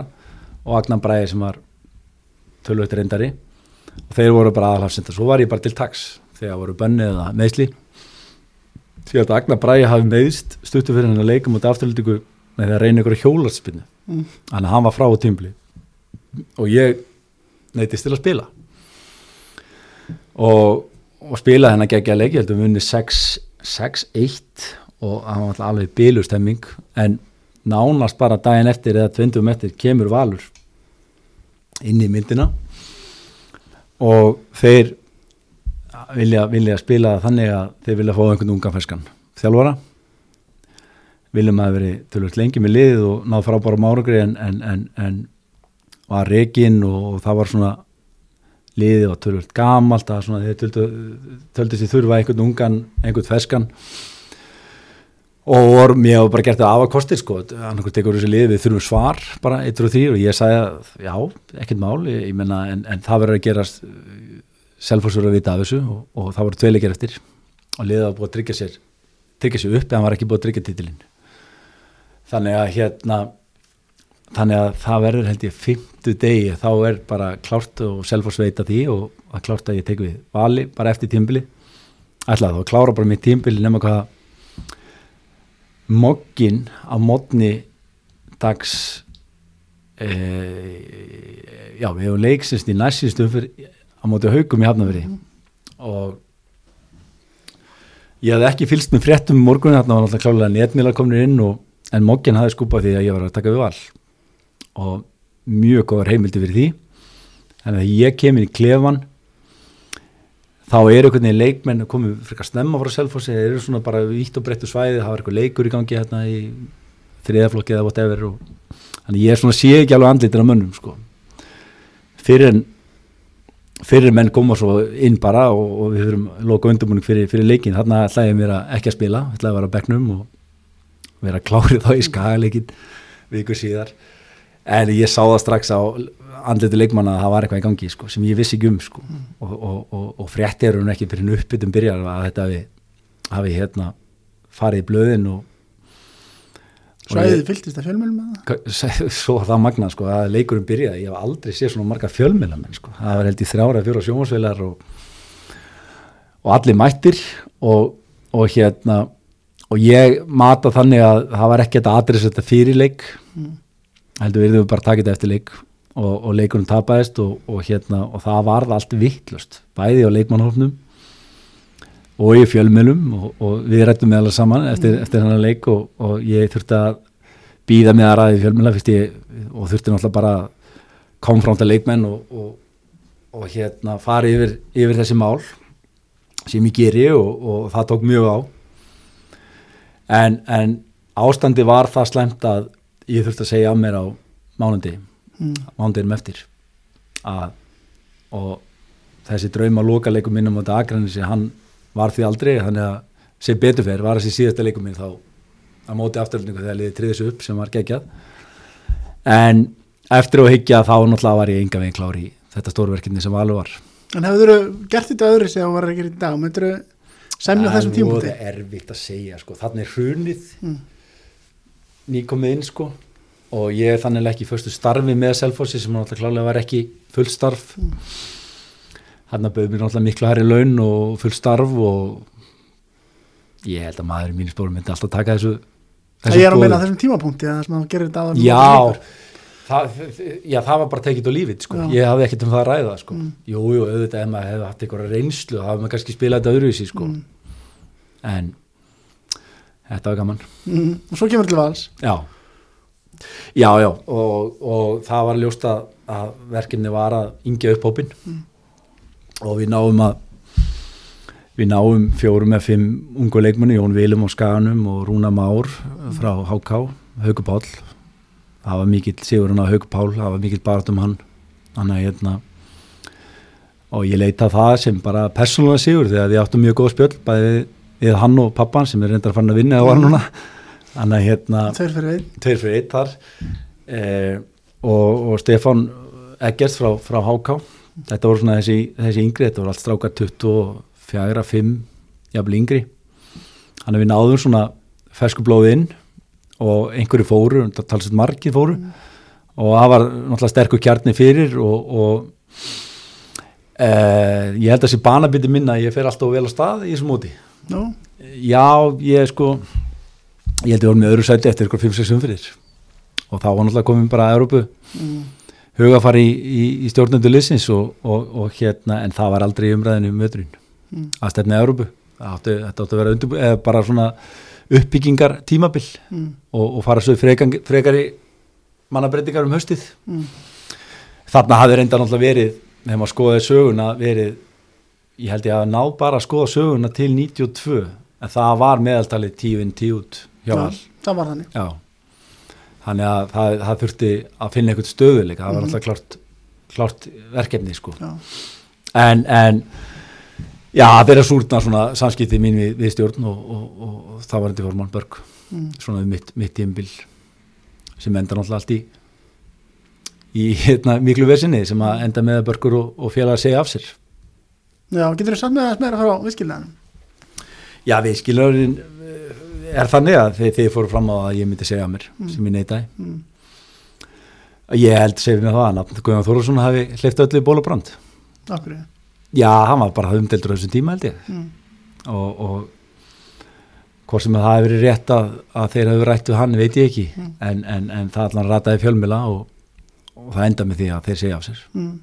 og Agnar Bræði sem var tölvögt reyndari. Og þeir voru bara aðalhafsendar, svo var ég bara til taks þegar voru bönni eða meðsli því að Agnar Bræði hafi meðist stuttu fyrir hennar leikum út afturlítingu með því að reyna ykkur hjólarspinnu Mm. þannig að hann var frá á tímbli og ég neytist til að spila. Og, og spila hennar geggja leik, ég held að við vunni 6-1 og hann var alltaf alveg bílustemming en nánast bara daginn eftir eða tvindum eftir kemur Valur inn í myndina. Og þeir vilja, vilja spila þannig að þeir vilja fá einhvern ungan ferskan þjálfara. Viljum að veri tölvöld lengi með liðið og náð frábára márugri en, en, en, en var reygin og, og það var svona liðið var tölvöld gamalt að svona þeir töldu, töldu sér þurfa einhvern ungan, einhvern ferskan. Og voru, mér hefur bara gert það afakostir sko, annarkur tekur þessi lið við þurfum svar bara eitt og þrýr og ég sagði að já, ekkert mál, ég, ég menna en, en það verður að gerast selfhórsur að vita af þessu og, og það voru tveileikir eftir. Og liðið var búið að tryggja sér tryggja sér upp en hann var ekki búið að tryggja titilinn. Þannig að hérna þannig að það verður held ég fymtu degi. Þá er bara klárt og selfhórs veita því og að klárt að ég tek við vali bara eftir tímbili ætlaði þá að klára bara mitt tímbili nema hvað moggin á modni dags e, já, við hefum leiksist í næstsýstu fyrir á móti haugum í Hafnafri og ég hafði ekki fylst með fréttum morgun þarna var náttúrulega klálega netmílar komin inn og, en moggin hafði skupað því að ég var að taka við val. Og mjög góðar heimildi fyrir því. Þannig að ég kem inn í klefan þá er einhvern veginn leikmenn komið frekar snemma frá Selfossi þeir eru svona bara vítt og breyttu svæði það var eitthvað leikur í gangi hérna í þriðaflokki eða whatever og þannig ég er svona sé ekki alveg andlitir á mönnum sko. Fyrir en fyrir menn koma svo inn bara og, og við höfum loka undirbúning fyrir, fyrir leikin þarna ætlaði mér að ekki að spila ætlaði að vera á bekknum og vera klárið þá í skagaleikin vikur síðar en ég sá það strax á andlitu leikmanna að það var eitthvað í gangi sko, sem ég vissi ekki um sko. og, og, og, og fréttir hún ekki fyrir uppbyttum byrjar að þetta hafi, hafi hérna farið í blöðin og Svæðið fylltist að fjölmjölum svo það magnað sko að leikurum byrjaði, ég hef aldrei séð svona marga fjölmjölamenn sko, það var held í þrjára, fjóra sjómasvelar og, og allir mættir og, og hérna og ég mata þannig að það var ekki þetta aðris þetta fyrir leik. Mm. heldur við bara takið þetta eftir leik og, og leikunum tapaðist og, og hérna og það varð allt vittlust bæði á leikmannhófnum og í fjölmjölum og, og við rættum með allar saman eftir, eftir hennar leik og, og ég þurfti að býða með að ræði fjölmjöla og þurfti náttúrulega bara að komfránta leikmenn og, og hérna fara yfir, yfir þessi mál sem ég geri og það tók mjög á en, en ástandi var það slemt að ég þurfti að segja af mér á mánundi Mm. mánudinum eftir að og þessi drauma loka leikum minn á móti Akranissi, hann var því aldrei þannig að sem betur fer var þessi síðasta leikum minn þá á móti afturlningu þegar liðið triðis upp sem var geggjað en eftir að higgja þá náttúrulega var ég enga veginn klár í þetta stórverkinni sem alveg var En hefur þú gert þetta öðru sem þú var að gera í dag? Myndur þú semja þessum tímpúti? Það er erfitt að segja sko, þannig er hrunið Mm. nýkomið inn sko og ég er þannig ekki í förstu starfi með Selfossi sem náttúrulega klálega var ekki full starf Mm. Hann bauð mér náttúrulega miklu hærri laun og full starf og ég held að maður í mínu spórum myndi alltaf taka þessu, Það er að meina þessum tímapunkti að það sem þú gerir þetta já, það, já, það var bara tekið á lífið sko. Já. ég hafði ekkert um það að ræða sko. Mm. jú, jú, auðvitað ef maður hefði haft eitthvað reynslu þá hafði maður kannski spilað þetta öðruvísi sko. Mm. en þetta var gaman Mm. Og svo kemur til vals Já, já, já og, og það var ljóst að, að verkefni var að yngja upp hópin Mm. Og við náum að við náum fjórum með fimm ungu leikmenni, Jón Vilum á Skaganum og Rúna Már frá HK Hauku Pál það var mikill sigurinn á Hauku Pál það var mikill barat um hann. Hann að hérna og ég leita það sem bara persónulega sigur þegar ég áttu mjög góð spjöll bæði við hann og pappan sem er reyndar fann að vinna eða var núna. Hann að hérna Tveir fyrir einn. tveir fyrir eitt þar. Eh, og, og Stefán Eggers frá, frá HK þetta voru svona þessi, þessi yngri þetta voru allt strákar 24, 5 jafnvel yngri. Hann er við náðum svona ferskublóð inn og einhverju fóru, talsett margið fóru. Og það var náttúrulega sterkur kjarni fyrir og, og eh, ég held að þessi banabiti minna ég fer alltaf vel á stað í þessum móti. Nú, Já, ég sko ég held að við vorum með öðru sæti eftir ykkur 5-6 umfyrir og þá var náttúrulega komin bara að Európu mm, hugafari í, í, í stjórnendu liðsins og, og, og hérna, en það var aldrei í umræðinu um möturinn mm, að stefna Európu, átti, þetta átti að vera undirbú, bara svona uppbyggingar tímabil mm, og, og fara svo í frekan, frekari mannabreitingar um haustið. Mm, þarna hafði reynda náttúrulega verið þegar maður skoðaði söguna verið ég held ég að ná bara að skoða söguna til 92 en það var meðaltalið 10 inn 10 út hjá já, all það var þannig. Já, þannig að það, það þurfti að finna einhvern stöðuleika, það var Mhm. alltaf klárt, klárt verkefni sko. Já, En, en já, það er að súrna svona samskipti mín við, við stjórn og, og, og, og það var endi formann Börg, mm, svona mitt, mitt tímbil sem enda náttúrulega allt í í hérna miklu versinni sem að enda með að Börgur og, og félagar segja af sér. já getur þú satt með að smera frá viðskilnaðanum? Já, við skilurinn er þannig að þeir, þeir fóru fram á að ég myndi segja af mér Mm. sem ég neitaði. Mm, Ég held segið með það að Guðjón Þorvarsson hafi hleyft öllu í ból og brand. okkur, Já, hann var bara umdeldur á þessum tíma held ég mm, og, og hvort sem að það hefur verið rétt að, að þeir hefur rætt við hann veit ég ekki Mm. en, en, en það allan rataði fjölmila og, og það enda með því að þeir segja af sér mm.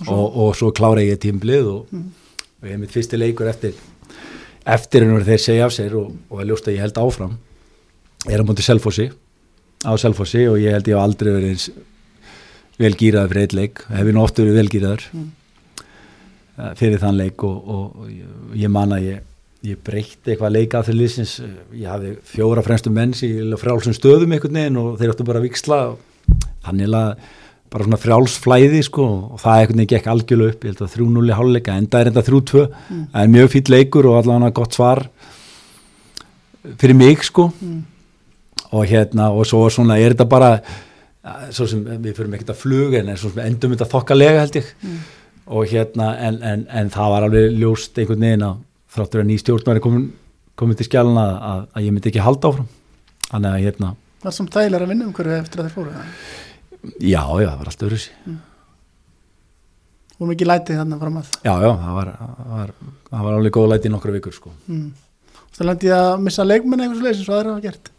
Og svo- og, svo klára ég tímblið og, Mm. og ég er mitt fyrsti leikur eftir eftir en þeir segja af sér og, og að ég held áfram er á móti Selfossi á Selfossi og ég held ég hef aldrei verið eins vel gýraður fyrir eitt leik hef ég nú oft verið vel gýraður Mm. eh, fyrir þann leik og, og, og ég- ég man að ég, ég breytti eitthvað leika að þeir liðsins ég hafði fjóra fremstu menns í frjálsum stöðum einhvern veginn og þeir áttu bara að viksla þannig að bara svona frjálsflæði sko og það einhvern veginn gekk algjörlega upp ég held að 3-0 í háluleika, enda er þetta 3-2 Mm. en mjög fýll leikur og allavega gott svar fyrir mig sko Mm. og hérna og svo svona er þetta bara svo sem við fyrir ekkert að flug en svo sem endum þetta þokkalega held ég Mm. og hérna en, en, en það var alveg ljóst einhvern veginn að þráttur að ný stjórnmæri komin, komin til skjálana að, að ég myndi ekki halda áfram þannig að hérna, Var það sem þægilega að vinna um hverju eftir að þeir fóru? eða? Já, já, það var allt öðru Og mikið lætið þannig fram að. já, já, það var, það var, það var alveg góð læti í nokkru vikur sko. Mm. Það lendi ég að missa leikmenn eitthvað svo leiðis eins og aðra hafa gert.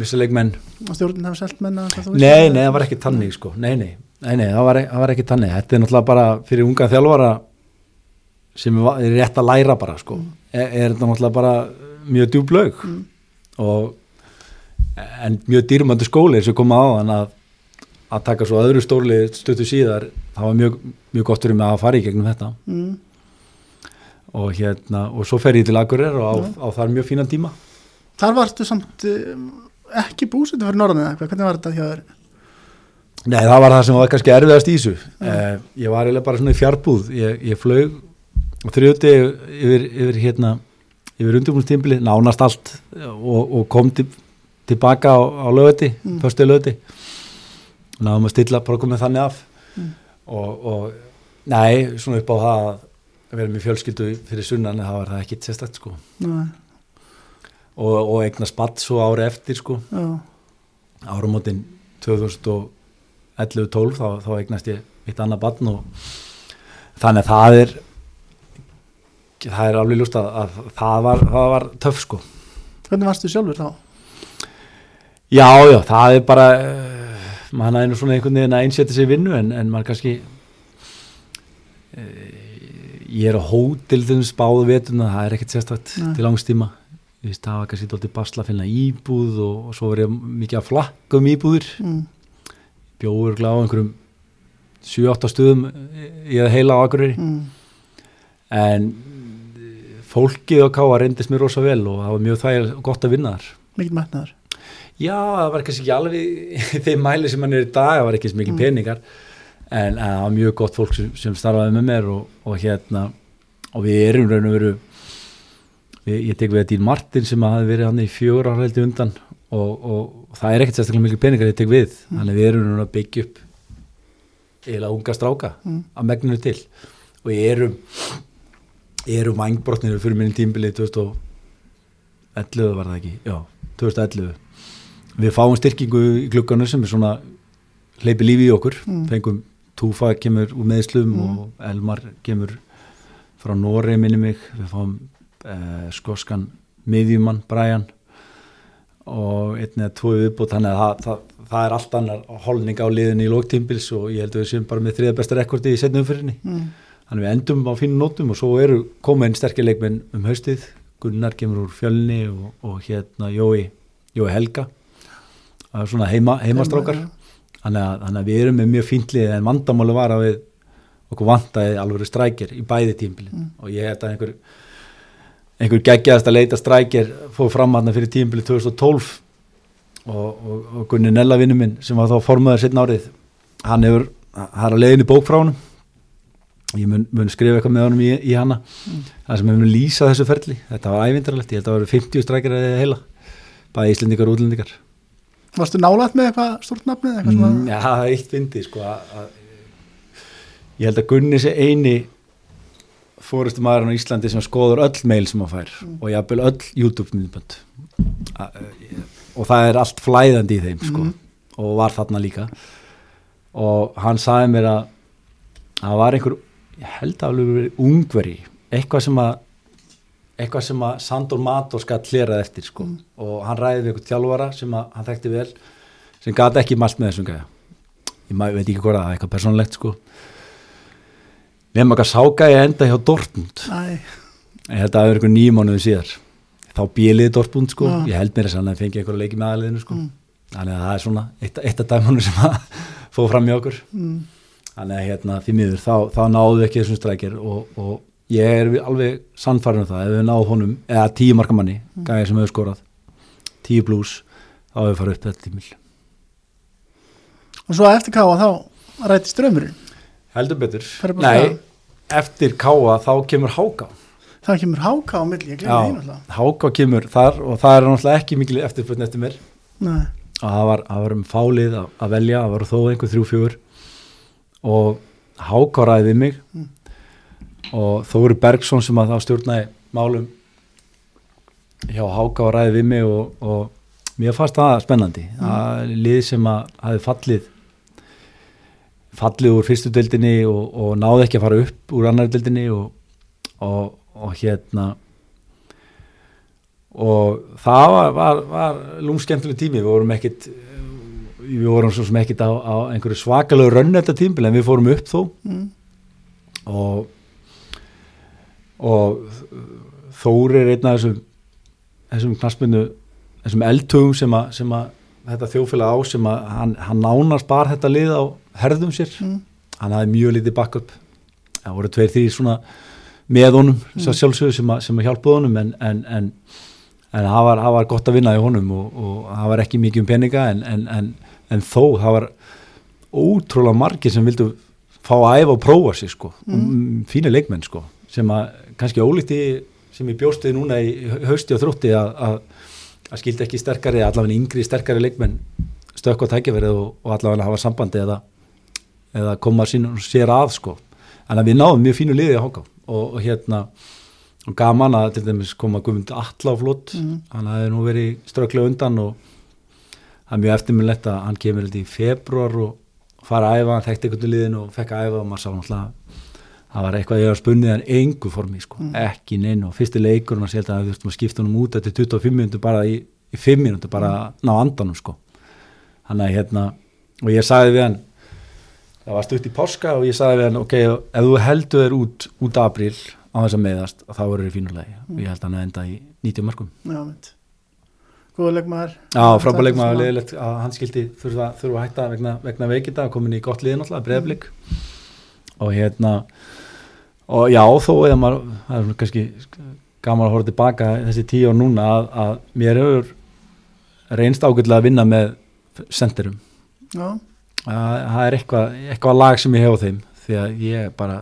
vissuleik menn, Og stjórnin hafa selt menn það nei, nei, það var ekki tannig sko, nei, nei, nei, nei það, var, það var ekki tannig, þetta er náttúrulega bara fyrir unga þjálfara sem er rétt að læra bara sko, er, er þetta náttúrulega bara mjög djúb lög Mm. og en mjög dýrmöndu skóli sem koma á þann að að taka svo öðru stórli stötu síðar það var mjög, mjög gott fyrir mig að fara í gegnum þetta Mm. og hérna, og svo fer ég til Akureyri og á, á þar mjög fínan tíma Þar varstu samt um, ekki búsettu fyrir norðan eða eitthvað. Hvernig var þetta hjá þér? Nei, það var það sem var kannski erfiðast í þessu eh, ég var eiginlega bara svona í fjárbúð ég, ég flög þrjóti yfir, yfir hérna yfir undirbúinstimbili, nánast allt og, og kom til, tilbaka á, á lögati, Mm. fyrstu lögati náðum að stilla bara komið þannig af Mm. og, og nei, svona upp á það að vera með fjölskyldu fyrir sunnan það var það ekki sérstætt sko Nei, og, og eigna spatt svo ári eftir sko já. árumótin 2011-12 þá, þá eignast ég mitt annað barn og þannig að það er það er alveg lúst að, að það, var, það var töff sko Hvernig varstu sjálfur þá? já já það er bara er nú svona einhvern veginn að einsetja í vinnu en, en maður kannski uh, ég er á hótel þeim spáðu vetuna það er ekkert sérstætt Nei. til langstíma það var kannski dólti basla að finna íbúð og, og svo var ég mikið að flakka um íbúðir Mm. bjóður gláð á einhverjum 7-8 stuðum í að heila á Akureyri Mm. en fólkið á Káa reyndist mér rosa vel og það var mjög þægil gott að vinna þar mikið metnaður Já, það var kannski ekki alveg þeim mæli sem hann er í dag, það var ekki mikið Mm. peningar en það var mjög gott fólk sem, sem starfaði með mér og, og hérna og við erum raun og veru við, ég tek við að Dín Martin sem hafi verið hann í ára heldur undan og, og það er ekkert sérstaklega mikið peningar ég tek við, Mm. þannig við erum raun að byggja upp eiginlega unga stráka Mm. að megninu til og við erum erum vangbrotnir fyrir minni tímbilið 2011 var það ekki, já, 2011 við fáum styrkingu í klukkanu sem er svona hleypi lífi í okkur Mm. fengum Túfa kemur úr meðslum Mm. og Elmar kemur frá Nóri minni mig við fáum eh, skoskan miðjumann Brian og einnig að tvoði viðbútt þannig að það, það, það er allt annar holning á liðinni í lóktímbils og ég held að við séum bara með þriða besta rekordi í setnum umfyrinni mm. þannig við endum á fínu nótum og svo eru koma inn sterkir leikmenn um haustið Gunnar kemur úr fjölni og, og hérna Jói, Jói Helga svona heima, heimastrákar. Þannig að, að við erum með mjög fíntlið en vandamáli var að við okkur vantaði alveg strækir í bæði tímbilin. Mm. og ég held að einhver einhver geggjaðast að leita strækir fóð fram aðna fyrir tímbilin 2012 og, og, og Gunni Nella vinnu minn sem var þá formaður setna árið hann hefur, hann er að leiðin í bók frá honum. Ég mun, mun skrifa eitthvað með honum í, í hana. Mm. það sem hefur mun lýsa þessu ferli þetta var ævindarlegt, ég held að það var 50 strækir eða heila, bæði Íslendingar og útlendingar Varstu nálægt með eitthvað stort nafni Mm? Já, það er eitt fyndi sko, að, að, ég held að Gunni sé eini fórustu maðurinn á Íslandi sem skoður öll mail sem hann fær Mm. og jafnvel öll YouTube myndbönd e, og það er allt flæðandi í þeim sko, Mhm. og var þarna líka og hann sagði mér að það var einhver ég held að alveg verið ungveri eitthvað sem að eitthvað sem að Sandor Mator skal hleraði eftir sko. Mm. og hann ræði við eitthvað þjálfara sem að hann þekkti vel sem gati ekki mælt með þessum gæja. Ég ma- veit ekki hvað það er eitthvað persónlegt sko. Nema eitthvað ságæja enda hjá Dortmund. Að það er eitthvað nýjum mánuðu síðar. Þá bíliði Dortmund sko. Já. ég held mér þess að hann fengi eitthvað leiki með aðliðinu sko. Mm. þannig að það er svona eitt, eitt af dæmunum sem að fóð fram í okkur. Mm, þannig að hérna því miður þá, þá náðu ekki þessum strækir og, og ég er alveg sannfærin um það. Ef við náðu honum, eða tíu markamanni mm. gæði sem hefur skorað, tíu blús þá hefur við farið upp þetta tímil og svo eftir káa þá rætti strömmurinn heldur betur, nei eftir káa þá kemur háká. Það kemur háká á milli, ég glemði því náttúrulega. Háká kemur þar og það er náttúrulega ekki mikil eftirflutn eftir mér. Nei, og það var, það var um fálið að, að velja, það var þó einhver þrjú fjögur. Og Háká ræði við mig. Mm. Og Þóri Bergson sem að þá stjórnaði málum hjá Háká ræði við mig og, og mér fannst það spennandi. Mm. að lið sem að hafi fallið fallið úr fyrstu deildinni og, og náði ekki að fara upp úr annar deildinni og, og, og hérna og það var, var, var lúmskemmtileg tími, við vorum ekkit við vorum svo sem ekkit á, á einhverju svakalegu rönn þetta tímbil en við fórum upp þó. Mm, og og Þóri er einn af þessum þessum knaspinu þessum eldtugum sem að, sem að þetta þjófélag á sem að hann, hann nánast bar þetta lið á herðum sér mm, hann hafði mjög lítið backup það voru tveir því svona með honum mm. sjálfsögðu sem, að- sem að hjálpa honum en, en, en, en það, var, það var gott að vinna í honum og, og það var ekki mikið um peninga en, en, en, en þó það var ótrúlega margir sem vildu fá að æfa og prófa sig sko mm. fíni leikmenn sko sem að kannski ólíkt í sem ég bjósti núna í hausti og þrótti að, að, að skildi ekki sterkari allavega yngri sterkari leikmenn stökk á tækjaverið og, og allavega hafa sambandi eða eða koma sín, sér að sko. En að við náðum mjög fínu liði að hóka og, og hérna og gaman að til dæmis koma Guðmund Alla á flott Mhm. hann hafði nú verið ströklega undan og það er mjög eftirminnlegt að hann kemur í februar og fara að æfa, hann þekkti einhvern liðin og fekk að æfa og maður sá náttúrulega það var eitthvað ég var spunnið en engu formi sko, Mm. ekki neinn og fyrsti leikur og sér að við þurftum að skipta honum út eftir 25 minútur bara í, í 5 minútur bara að ná andanum sko. Hann að hérna og ég sagði við hann það var stutt í páska og ég sagði við hann ok, ef þú heldur þér út út apríl á þess að meðast þá verður þér fínulegi og ég held hann að enda í 90 markum já, mynd góða leikmaður. Já, frábæð leikmaður, leðilegt að hann skildi þurfa, þurfa að hætta vegna, vegna veikinda komin í gott lið náttúrulega, breyðblik og hérna og já, þó eða maður það er kannski gaman að horfa tilbaka þessi tíu ár núna að, að mér hefur reynst ágætlega að vinna með senderum Já, það er eitthvað, eitthvað lag sem ég hef á þeim því að ég bara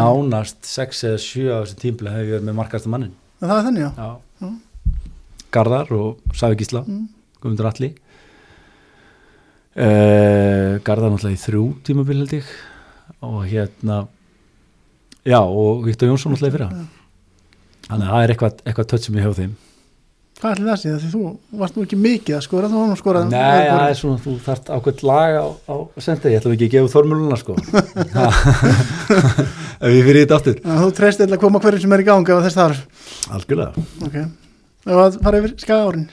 nánast 6 eða 7 á þessi tímpli hef ég verið með markasta mannin Það er þannig, já. Já. Já. Garðar og Savi Gísla Mm. Guðmundur Alli uh, Garðar náttúrulega í þrjú tímabil held ég. Og hérna já og Viktor Jónsson náttúrulega í fyrra. Þannig að það er eitthvað, eitthvað tött sem ég hef á þeim. Hvað ætli það? Því þú varst nú ekki mikið að skora, þú var nú skorað Nei, það er svona, þú þarft ákveðt lag á, á sendi, ég ætla ekki að gefa þormjöluna sko. Ef ég fyrir þetta aftur. Þú treyst eða að koma hverju sem er í gangi á þess þar Algjörlega. Ok, það var að fara yfir skagaárin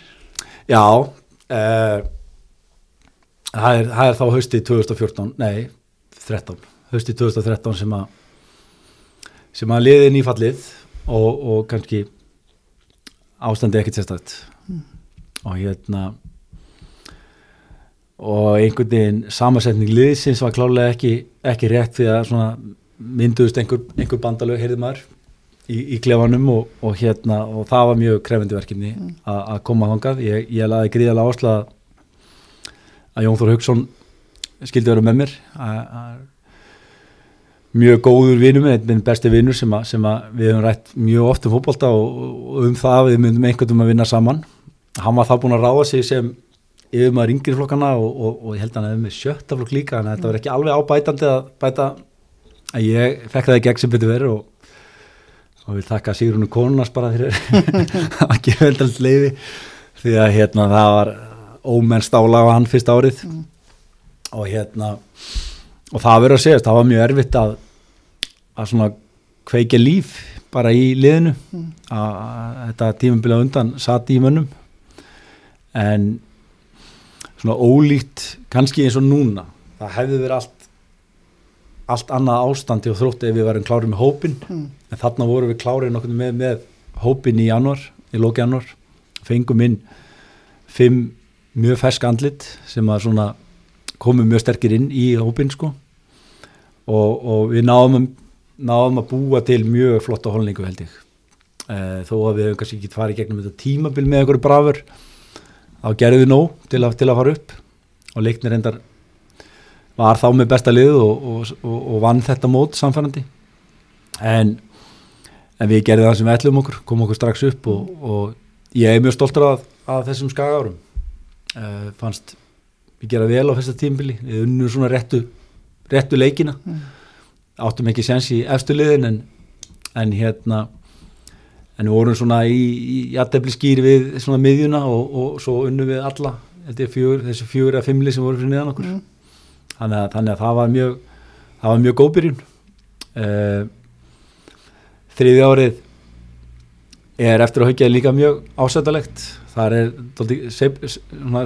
Já uh, það, er, það er þá haustið 2014, nei 13, haustið 2013 sem að sem að liði nýfallið og, og kannski ástandi ekkert sérstætt og hérna og einhvern veginn samasetning liðsins var klálega ekki, ekki rétt því að mynduðust einhver, einhver bandalög heyrði maður í, í klefanum og, og hérna og það var mjög krefendi verkefni a- að koma þangað. Ég, ég laði gríðalega áherslu að Jón Þór Hauksson skildi vera með mér að mjög góður minn, einn besti vinur sem, sem við höfum rætt mjög oft um fótbolta og, og um það að við myndum einhvern veginn að vinna saman hann var þá búin að ráða sig sem yfir maður yngri flokkana og, og, og ég held að hann hefði með sjötta flokk líka þannig að þetta var ekki alveg ábætandi að bæta að ég fekk það í gegn sem betur verið og, og vil þakka Sigrunu Konunas bara fyrir að gefa endalt leiði því að hérna það var ómennst álaga hann fyrst árið Mm. og hérna og það verður að segjast, það var mjög erfitt að að svona kveikja líf bara í liðinu. Mm. að, þetta á undan satt í mönnum. En svona ólíkt kannski eins og núna það hefði verið allt allt annað ástandi og þrótti ef við varum klárið með hópin Mm. en þarna vorum við klárið nokkuð með, með hópin í januar, í lóki januar fengum inn fimm mjög fersk andlit sem að svona komum mjög sterkir inn í hópin sko. Og, og við náðum, að- náðum að búa til mjög flotta holningu held ég. E, þó að við hefum kannski ekki farið gegnum þetta tímabil með einhverju brafur þá gerðum við nóg til að, til að fara upp. Og leiknir endar var þá með besta lið og, og, og, og vann þetta mót samfærandi en, en við gerðum það sem við ætlum okkur komum okkur strax upp og, ég er mjög stoltur að, að þessum skagaárum. Uh, fannst við gera vel á fyrsta tímbili við unnum svona réttu, réttu leikina. Mm. Áttum ekki sens í efstu liðin en, en hérna en við vorum svona í, í jættefli skýri við svona miðjuna og, og svo unnum við alla fjögur, þessi fjögur eða fimmli sem voru fyrir niðan okkur. Mm. þannig að, þannig að það var mjög það var mjög góð byrjun. Uh, þriði árið er eftir að haukja líka mjög ásættalegt það er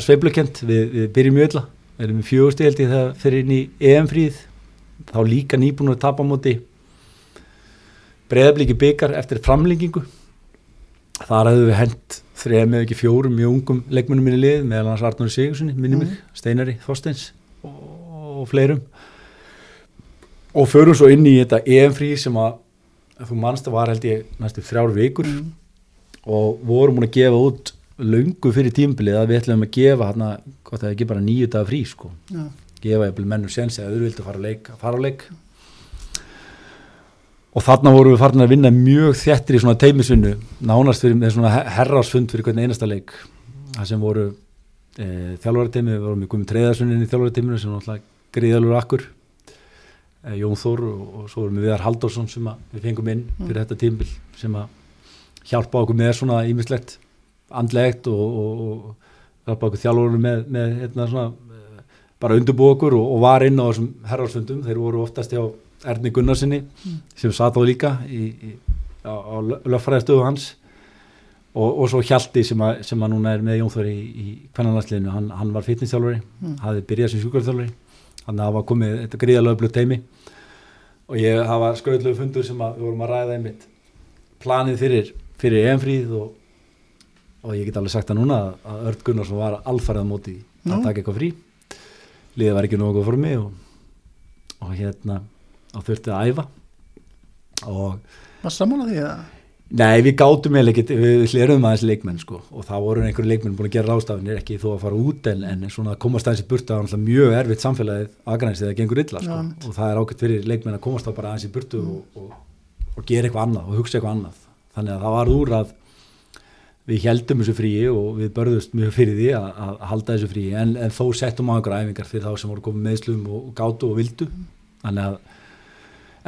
sveiflukent við, við byrjum mjög illa. Við erum í fjögusti held ég þegar fyrir inn í EM-fríð þá líka nýbúin að tapa á móti breyðablíki byggar eftir framlengingu þar hefðu við hent þreja með ekki fjórum mjög ungum leikmennum minni lið meðal hans Arnur Sigurssoni, minni mig, Steinari Þorsteins og, og fleirum og förum svo inn í þetta EM-frí sem að þú manst að var held ég næstu þrjár vikur Mm. og vorum múin að gefa út löngu fyrir tímbilið að við ætlum að gefa hérna, gott að ekki bara nýju dagar frí sko, Já. Gefa jafnvel mennur sensi að þau vildu fara að leik, fara að leik. Og þarna vorum við farin að vinna mjög þjættir í svona teimisvinnu, nánast fyrir með svona herrásfund fyrir hvern einasta leik. Það sem voru e, þjálfarateimi, við vorum í komið treyðarsunnin í þjálfarateiminu sem náttúrulega gríðalur akkur. E, Jón Þór og, og svo vorum við Viðar Halldórsson sem við fengum inn fyrir þetta tímbil sem að hjálpa okkur með svona ímislegt andlegt og, og, og hjálpa okkur þjálfurum með, með hérna svona bara undirbú okkur og, og var inn á þessum herrarsfundum, þeir voru oftast hjá Erni Gunnarsinni sem satt á líka í, í, á, á löffræðastöðu hans. Og, og svo Hjalti sem að, sem að núna er með Jónþóri í, í kvennanlandsliðinu, hann, hann var fitnessþjálfari Mm. hafði byrjað sem sjúkarþjálfari þannig að það var komið þetta gríðalög blöð teimi og ég hafa skröðlegu fundur sem að við vorum að ræða einmitt planið fyrir, fyrir EM-fríð og, og ég get alveg sagt það núna að, að Örd Gunnarsson var alfarið á móti að taka eitthvað frí liðið var ekki nógu fyrir mig og, og hérna og þurfti að æfa. Og Var sammála því að Nei, við gátum eða ekkert, við hlirum aðeins leikmenn sko. Og það voru einhverju leikmenn búin að gera rástafinir ekki þó að fara út en, en svona að komast aðeins í burtu það er náttúrulega mjög erfitt samfélagið aðgrænsið þegar það gengur illa sko. Já. og það er ágætt fyrir leikmenn að komast þá bara aðeins í burtu og, og, og gera eitthvað annað og hugsa eitthvað annað. Þannig að það var úr að við heldum þessu fríi og við börðust mjög fyrir því að, að halda þessu fríi en, en þó settum á einhverja æfingar fyrir þá sem voru komið meðslum og, gátu og vildu þannig að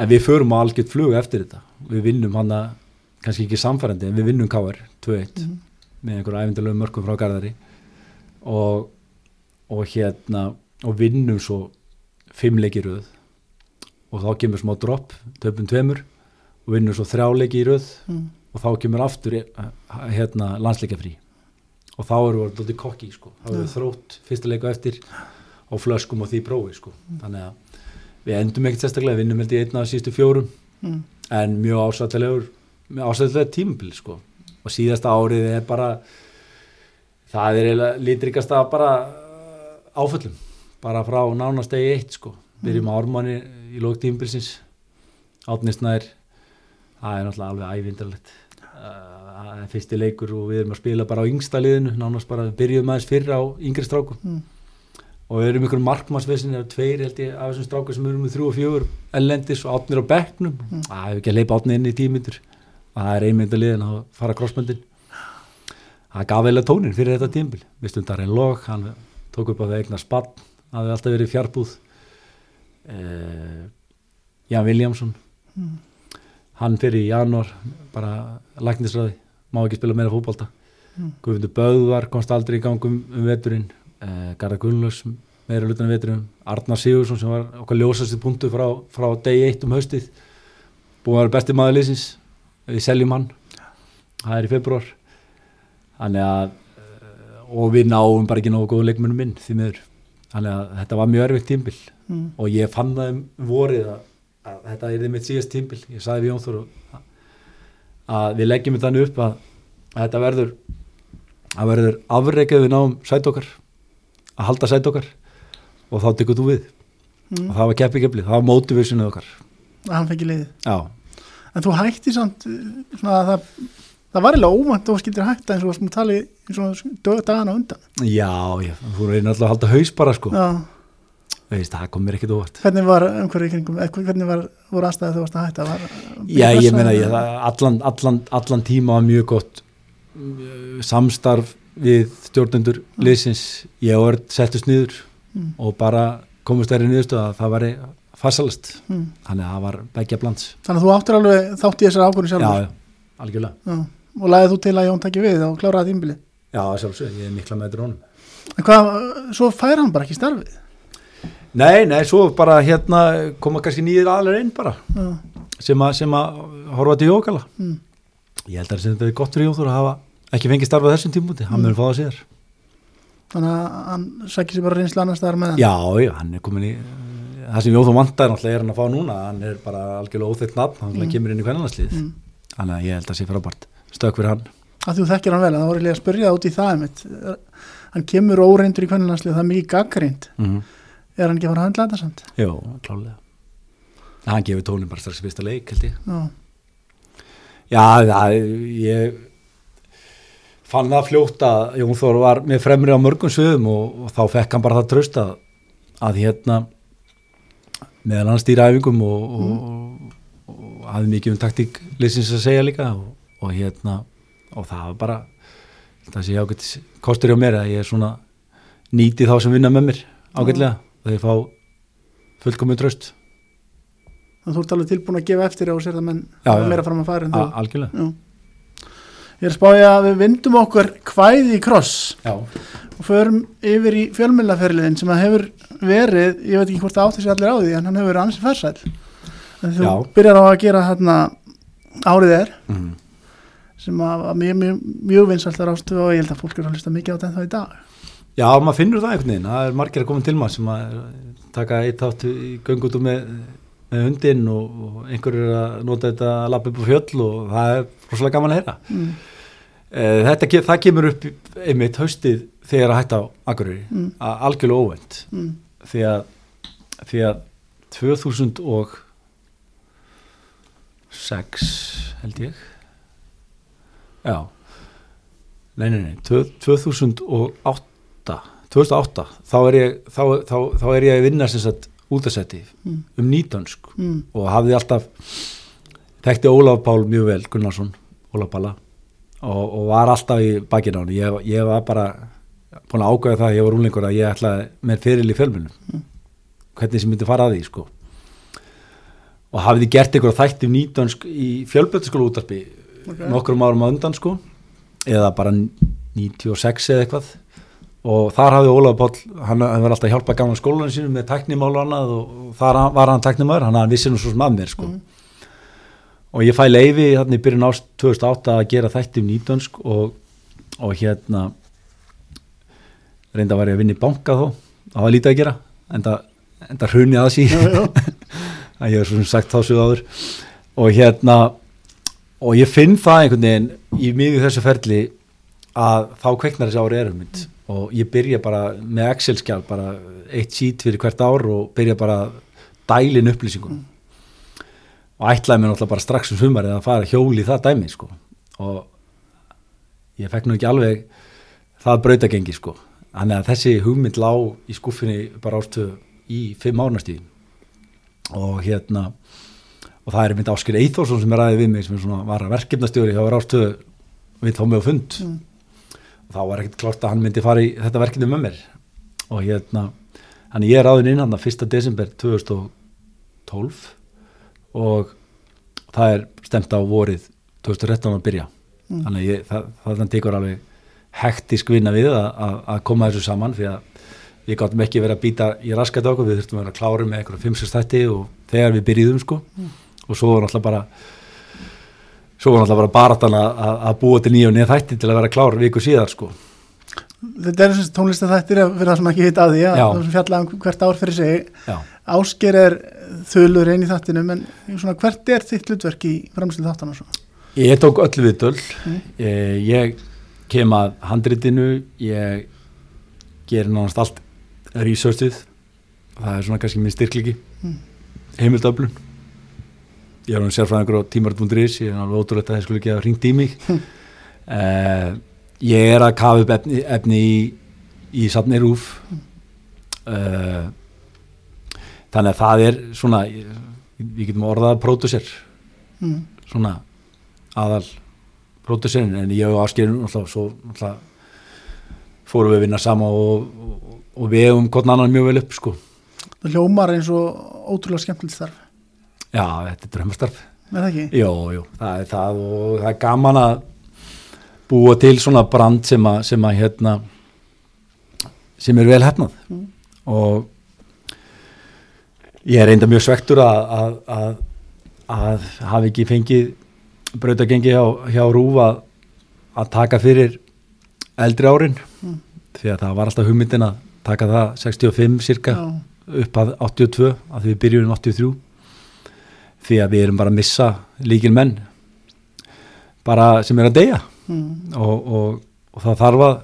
en við förum á algjört flug eftir þetta við vinnum hann að kannski ekki samfærandi en við vinnum K.R. 2-1 Mhm. með einhverju æfindarlegu mörgum frá Garðari og, og hérna og vinnum svo fimm leiki í röð og þá kemur smá dropp, töpum tveimur og vinnum svo þrjá leiki í röð mm. Og þá kemur aftur eh, hérna landsleikafrí og þá erum við alltaf kokki sko. þá erum við þrótt fyrsta leiku eftir á flöskum og því prófi sko. þannig að við endum ekkert sérstaklega við vinnum held ég einn af sístu fjórum Mm. en mjög ásættilegur mjög ásættilega tímabil sko. og síðasta árið er bara það er eiginlega lítrikasta bara uh, áföllum bara frá nánast eigi eitt sko. byrjum á ármanni í lók tímabilsins átnisnær það er náttúrulega alveg ævindarlegt það er fyrsti leikur og við erum að spila bara á yngsta liðinu nánast bara byrjum aðeins fyrr á yngri strákum. Mm. og við erum ykkur markmannsvesin eða tveir held ég af þessum strákum sem erum með þrjú og fjögur ellendis og átnir á bekknum. Mm. það hefur ekki að leipa átni inn í tímyndur það er einmynda liðin að fara krossmöndin það gaf eiginlega tónin fyrir þetta tímbil við stundar einn log, hann tók upp á það eignar spann, það hefði alltaf verið fjárbúð uh, Jan Williamson Mm. Hann fyrir í janúar bara læknisræði, má ekki spila meira fótbolta. Mm. Guðmundur Böðvar komst aldrei í gangum um veturinn. Uh, Garðar Gunnlaus meira lutan um veturinn, Arnar Sigursson sem var okkar ljósasti punktu frá, frá degi eitt um haustið. Búin að vera besti maður liðsins. Við seljum hann. Það er í februar þannig að uh, og við náum bara ekki nógu góðu leikmennum minn því miður. Þannig að þetta var mjög erfitt tímbil Mm. og ég fann það um vorið að, að þetta er mitt síðast tímbil ég sagði við Jónþór að, við leggjum þetta þannig upp að, að þetta verður að verður afreikað við náum sæt okkar að halda sæt okkar og þá tekur þú við. Mm. og það var keppi keppli, það var motivationið okkar. Að hann fengi liðið. Já, en þú hætti samt að það, það var eiginlega óvænt þú skildir hætta eins og sem tali eins og dög- dagana undan. Já, já þú reynir alltaf að halda haus bara sko. Já, Veist, það kom mér ekkit óvart hvernig var umhverju í kringum eða hvernig var, voru aðstæðið þú varst að hætta var, Já, ég meina, ég, allan, allan, allan tíma var mjög gott uh, samstarf við stjórnendur liðsins, ég og Örn settust niður Mm. og bara komust þeirri niðurstöð að það væri fasalast, mm. þannig að það var begja blands. þannig að þú áttir alveg þátt í þessar ákvörðu Já, sjálfur já, algjörlega. Já. og lagðið þú til að Jón takki við og kláraði tímbili Já, sjálfsög, ég er mikla með drónum. en hvað, svo fær hann bara ekki starfið Nei, nei, svo bara hérna koma kannski nýðir aðlar einn bara Já. sem að, sem að horfa til jókala. Mm. Ég held að þetta er gott fyrir Jóþór að hafa ekki fengið starfað þessum tímúti, hann Mm. mun fá það síðar. þannig að hann sækir sér bara reynslu annars staðar með hann Já, já, hann er komin í það sem Jóþór vantar náttúrulega er hann að fá núna hann er bara algjörlega óþeitt nafn hann mm. kemur inn í kvennanarslið Mm. þannig að ég held að sé frábært stökk fyrir hann að þú þekkir hann vel, að það voru líka að spyrja það út í það einmitt. hann kemur óreindur í kvennanlandsli það er mikið gaggrind mm. Er hann ekki að fara að handla þetta samt? Jó, klálega hann gefur tónin bara strax í fyrsta leik held ég. Já. Já, það, ég fann það fljótt að Jón Þór var með fremri á mörgum sviðum og, og þá fekk hann bara það tröst að, að hérna meðal hann stýra æfingum og, og, og, og hafði mikið um taktík liðsins að segja líka og, og hérna og það var bara það sé ágætt kostur hjá mér að ég er svona nýti þá sem vinna með mér ágætlega og þeir fá fullkomið tröst þannig að þú ert alveg tilbúin að gefa eftir og sér það menn Já, já. meira fram að fara en þú. algjörlega. Já. Ég er spája að við vindum okkur kvæði í kross. Já, og förum yfir í fjölmjölaferliðin sem að hefur verið, ég veit ekki hvort það átti sér allir á því en hann hefur verið ansið farsæl en þú byrjar á að gera hérna árið er mm. sem að mjög, mjög, mjög vinsæltar ástu og ég held að fólk er að hlusta mikið á þetta í dag Já, maður finnur það einhvern veginn, það er margir að koma til maður sem að taka eitt átt í göngutum með, með hundinn og, og einhver er að nota þetta að lappa upp á fjöll og það er rosalega gaman að heyra. mm. Eh, Þetta, það kemur upp einmitt haustið þegar að hætta á Akureyri, Mm. algjörlega óvend, Mm. því að, því að 2006 held ég, já nei, nei, nei, tvö- 2008 2008, þá er ég þá, þá, þá er ég að vinna sem sagt útasetti Mm. um nýtönsk Mm. og hafði alltaf þekkti Ólaf Pál mjög vel, Gunnarsson Ólaf Pála og, og var alltaf í bakinn á hann ég, ég var bara búin að ágæða það, ég var úlingur að ég ætlaði með fyrir í fjölmunum Mm. hvernig sem myndi fara að því sko og hafði gert einhverja þætti um nýtönsk í fjölbötaskóla útarpi Ok. nokkrum árum á undan sko eða bara 96 eða eitthvað og þar hafði Ólaf Páll hann, var alltaf að hjálpa gamla skólanum sínum með teknimál og annað og, þar var hann teknimaður, hann vissi nú svo sem að mér sko. Mm. og ég fæ leifi hérna í byrjun ást 2008 að gera þætti um nýtönsk og, og hérna reynda var ég að vinna í banka þó það var lítið að gera en það, hrunni að sí að ég hef svona sagt þá sig áður. Og hérna og ég finn það einhvern veginn í miðju þessu ferli að þá kveiknar þessi ári erum mynd og ég byrja bara með Excel-skjál bara eitt sít fyrir hvert ár og byrja bara að dælin upplýsingum. Og ætlaði mér náttúrulega bara strax um sumarið að fara hjóli það dæmi sko. Og ég fekk nú ekki alveg það brautagengi sko. Þannig að þessi hugmynd lá í skuffinni bara ástu í fimm ánastíðin og hérna og það er mynd Áskir Eithórsson sem er aðeins við mig sem er svona var að verkefnastjóri hjá Rástöðu við fá mig á fund Mm. Þá var ekkert klart að hann myndi fara í þetta verkefni með mér og hérna hann ég er áðin inn hann að 1. desember 2012 og það er stemt á vorið 2013 að byrja Mm. þannig ég, það, það tekur alveg hektisk vinna við að, að, að koma þessu saman því að við gáttum ekki verið að býta í raskat okkur, við þurftum að vera klári með einhverjum 5-6 þætti og þegar við byrjuðum sko og svo var náttúrulega bara svo var náttúrulega bara baratan að, að, að búa til og nýja þætti til að vera klár viku síðar sko. Þetta er þessi tónlistafættir fyrir það sem ekki vita að því að það sem fjalla um hvert ár fyrir sig. Ásker er þulur einn í þáttinum en svona, hvert er þitt hlutverk í framslu þáttan og svo? ég tók öllu viðtöl. Mm. ég, ég kem að handritinu ég ger nánast allt researchið. Það er svona kannski minn styrkliki Mm. heimildöflun ég er hann sérfræðingur á tímart.is ég er alveg ótrúlega að það skulle ekki að ringt í mig. Uh, ég er að kafa upp efni, efni í, í safni rúf uh, þannig að það er svona við getum orðað pródusser Mm. svona aðal pródusserinn en ég og náttúrulega svo náttúrulega fórum við að vinna sama og, og, og við hefum hvern annan mjög vel upp sko. Það hljómar eins og ótrúlega skemmtilegt starf já, þetta er drömmastarf er það ekki? Jó, jú, það er það og það er gaman að búa til svona brand sem að, sem að hérna sem er vel hefnað Mm. og ég er reynda mjög svektur að, að, að, að hafi ekki fengið brautagengi hjá, hjá Rúf að, taka fyrir eldri árin Mm. því að það var alltaf hugmyndin að taka það 65 cirka Já. upp að 82 að við byrjum um 83 því að við erum bara að missa líkil menn bara sem er að deyja. Mm. og, og, og það þarf að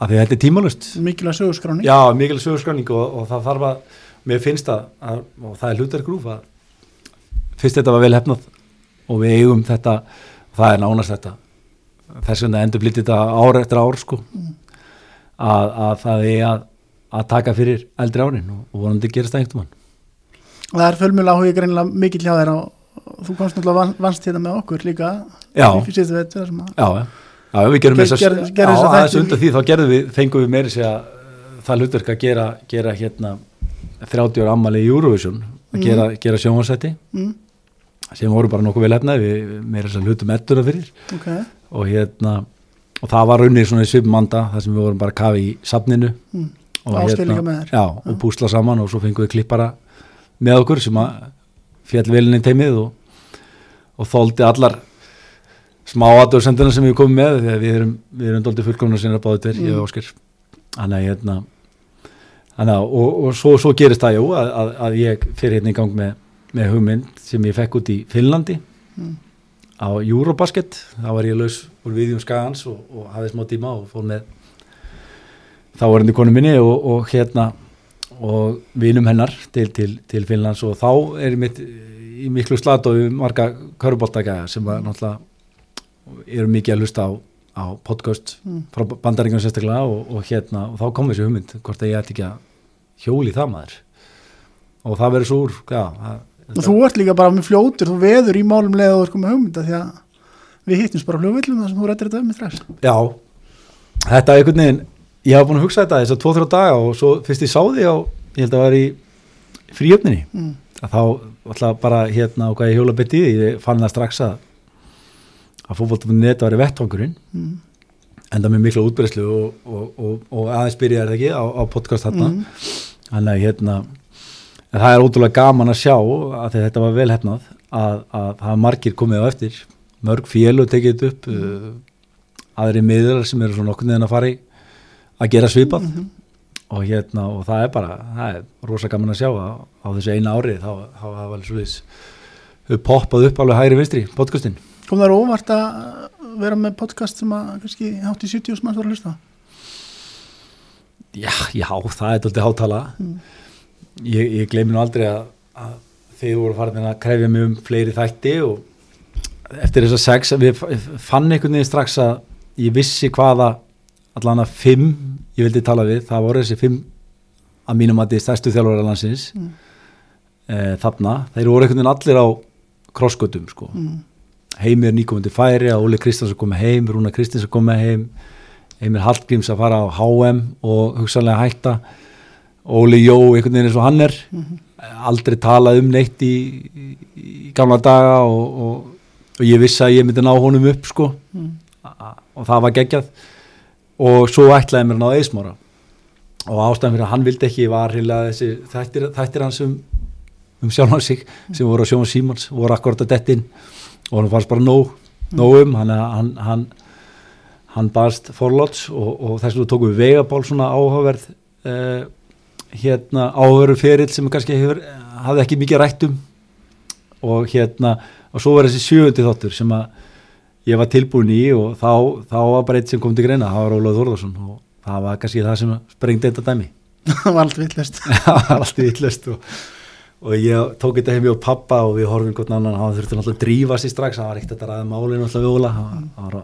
að því að þetta er tímalust Mikilvæg sögurskráning já, mikil sögurskráning og, og það þarf að mér finnst að, að og það er hlutar grúf að fyrst þetta var vel hefnað og við eigum þetta það er nánast þetta. Þess vegna endur blítið þetta ár eftir ár sko. Mm. að, að það er að, að taka fyrir eldri árin og, og vonandi gerast það einhvern mann og það er fjölmjöla áhuga greinilega mikill hjá þér og þú komst náttúrulega van- vannst hérna með okkur líka Já. veit að Já, já, já við gerum Ger- þess að ger- gerðu þessa aðeins þætti- undan því þá gerðum við, fengum við meiri segja það hlutverk að gera, gera hérna 30 ára ammali í Eurovision að Mhm. gera, gera sjónvarsætti mm, sem voru bara nokkuð vel efnaði við meira þess að hlutum ettuna fyrir. Ok, og hérna og það var runnið svona í svipmanda þar sem við vorum bara að kafa í safninu. Mm, og hérna- já, og púsla saman og svo fengum við klippara með okkur sem að fjall velinni teimið og, og þóldi allar smá aðdóðsendina sem við komum með þegar við erum, við erum doldið fullkomna sinna báðið tver, ég Mm. og Óskar þannig að hérna að, og, og svo, svo gerist það jú að, að, að ég fyrir hérna í gang með, með hugmynd sem ég fekk út í Finnlandi Mm. á Eurobasket þá var ég laus úr viðjum skagans og, og hafði smá tíma og fór með þá var henni konu minni og, og hérna og vinum hennar til, til, til Finnlands og þá er mitt í miklu slat og marga köruboltagæða sem var náttúrulega erum mikið að hlusta á, á podcast Mm. frá bandaríkjum sérstaklega og, og hérna og þá kom þessi hugmynd hvort að ég ætti ekki að hjóli það maður og það verður svo úr já, það, og þú ert líka bara með fljótur, þú veður í málum leið og þú ert komið hugmynda því að við hittumst bara á flugvillum þar sem þú rættir þetta með strax já, þetta er einhvern veginn ég hafa búin að hugsa þetta þess að 2-3 daga og svo fyrst ég sá því á ég held að það var í fríöfninni mm. að þá alltaf bara hérna og hvað ég hjóla betið í, ég fann það strax að að fótbolta.net var í vettvangurinn Mm. enda með mikla útbreyslu og, og, og, og aðeins byrjaði það ekki á, á podcast þarna Mm. þannig að hérna það er ótrúlega gaman að sjá að því þetta var vel hefnað að, að það er margir komið á eftir mörg fél og tekið þetta upp uh, aðri miðlar sem eru svona okkur neðan að fara í að gera svipað Mhm. og hérna og það er bara það er rosa gaman að sjá að á þessu eina ári þá hafa alveg svolítið poppað upp alveg hægri vinstri podcastin kom það óvart að vera með podcast sem að kannski hátt í 70 manns var að hlusta já, já, það er doldið hátala Mm. ég, ég gleymi nú aldrei að, að þið voru farin að krefja mig um fleiri þætti og eftir þess að sex við fann einhvern veginn strax að ég vissi hvaða allan að fimm ég vildi tala við, það voru þessi fimm að mínum að þið stærstu þjálfur landsins Mm. e, þarna, þeir voru einhvern veginn allir á krossgötum sko Mm. Heimir nýkomandi færi að Óli Kristjáns að koma heim, Rúna Kristjáns að koma heim Heimir Hallgríms að fara á HM og hugsanlega hætta Óli Jó einhvern veginn eins og hann er Mhm. aldrei talað um neitt í, í, í gamla daga og, og, og ég vissi að ég myndi ná honum upp sko Mm. Og það var geggjað og svo ætlaði mér að ná eismára. Og ástæðan fyrir að hann vildi ekki var heila þessi þættir, þættir hans um, um sjálfan sig sem voru á sjóma Símons voru akkurat að dettin og hann fannst bara nóg, nóg um. Hann, hann, hann, hann barst forláts og, og þess vegna tókum við vegabál svona áhugaverð uh, hérna áhugaverður ferill sem kannski hefur, hafði ekki mikið rætt um. Og hérna og svo var þessi sjöfundi þáttur sem að ég var tilbúin í og þá, þá var bara eitt sem kom til greina, það var Ólaður Þórðarsson og það var kannski það sem sprengdi þetta dæmi. Það var allt villest það var alltaf villust og, og ég tók þetta heim og pappa og við horfum hvort annan, hann þurfti náttúrulega að drífa sér strax, það var ekkert að ræða málinu alltaf við Óla, hann var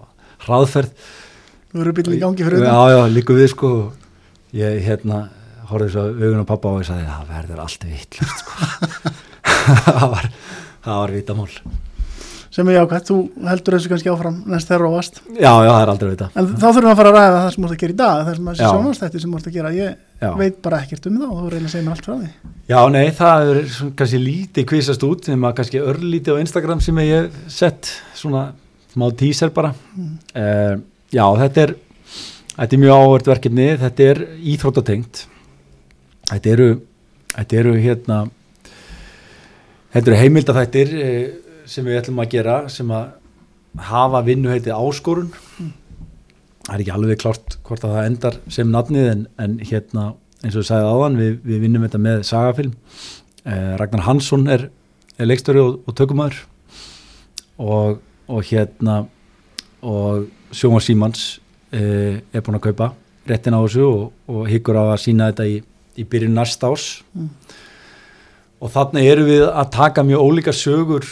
hraðferð. Þú eru bílinn í gangi fyrir já, þetta já, líku við sko. Ég hérna horfði svo augun á pappa og ég sagði, það verður allt villust sko. Það var, það var vitamál sem er jákvæmt, þú heldur þessu kannski áfram næst þegar róast já, já, það er aldrei vita en þá þurfum við að fara að ræða það sem þú ert að gera í dag það sem að sjónastætti sem þú ert að gera. Ég Já. veit bara ekkert um það og þú reyna að segja mér allt frá því. Já, nei, það er kannski lítið kvisast út nema kannski örlítið á Instagram sem ég hef sett svona smá teaser bara. Mm. Já, þetta er þetta er mjög áhvert verkefni þetta er íþróttatengt. Þetta eru þetta eru hérna þetta eru heimildaþættir eh, sem við ætlum að gera sem að hafa vinnu heiti áskorun það er ekki alveg klárt hvort að það endar sem nafnið en, en hérna eins og ég sagði áðan við, við vinnum þetta með sagafilm. Eh, Ragnar Hansson er, er leikstöri og, og tökumæður og, og hérna og Sjóma Símans eh, er búin að kaupa réttin á þessu og, og hyggur á að sína þetta í, í byrjun næsta ás Mm. og þannig erum við að taka mjög ólíka sögur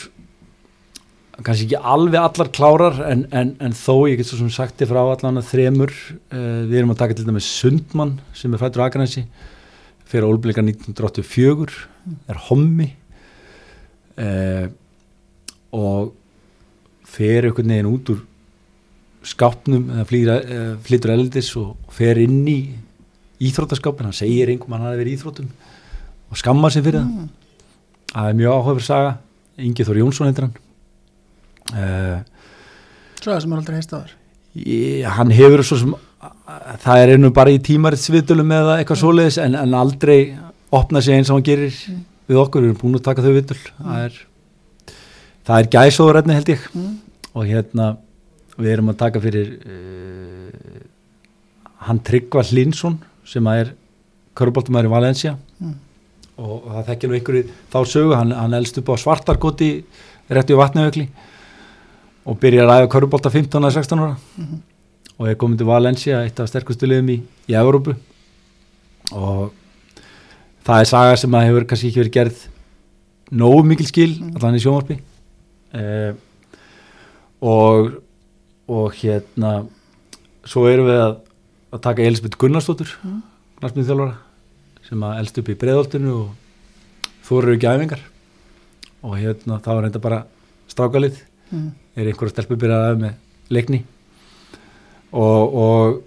kannski ekki alveg allar klárar en, en, en þó ég get svo sem sagt þér frá allan að þremur uh, við erum að taka til dæmis Sundmann sem er fættur Akranesi fyrir ólblika 1984 er hommi uh, og fer einhvern veginn út úr skápnum eða flýra, uh, flytur eldis og fer inn í íþróttaskapin, hann segir einhverjum hann hafi verið í íþróttum og skammar sig fyrir það. Mm. það er mjög áhugaverð saga. Ingi Þór Jónsson heitir hann svo það sem er aldrei heist aður ég, hann hefur svo sem það er einu bara í tímaritsviðdölum eða eitthvað svoleiðis en, en aldrei opna sig eins og hann gerir við okkur, við erum búin að taka þau viðdöl það er það er gæsóðurætni held ég. Mm. og hérna við erum að taka fyrir uh, hann Tryggva Hlinsson sem að er köruboltumæður í Valencia. Mm. og það þekkir nú einhverju þá sögu, hann, hann elst upp á svartarkoti rétti á vatnaugli og byrjar að æfa körubolta 15-16 ára Mhm. og er komin til Valencia, eitt af sterkustu liðum í, í Európu og það er saga sem að hefur kannski ekki verið gerð nógu mikil skil Mm. allan í sjónvarpi eh, og og hérna svo erum við að, að taka Elisabeth Gunnarsdóttur Mm. knarfnið þjálfara sem að elst upp í breiðoltinu og þú eru ekki æfingar og hérna þá er þetta bara strákalið mm. er einhverja stelpur byrjað að með leikni og, og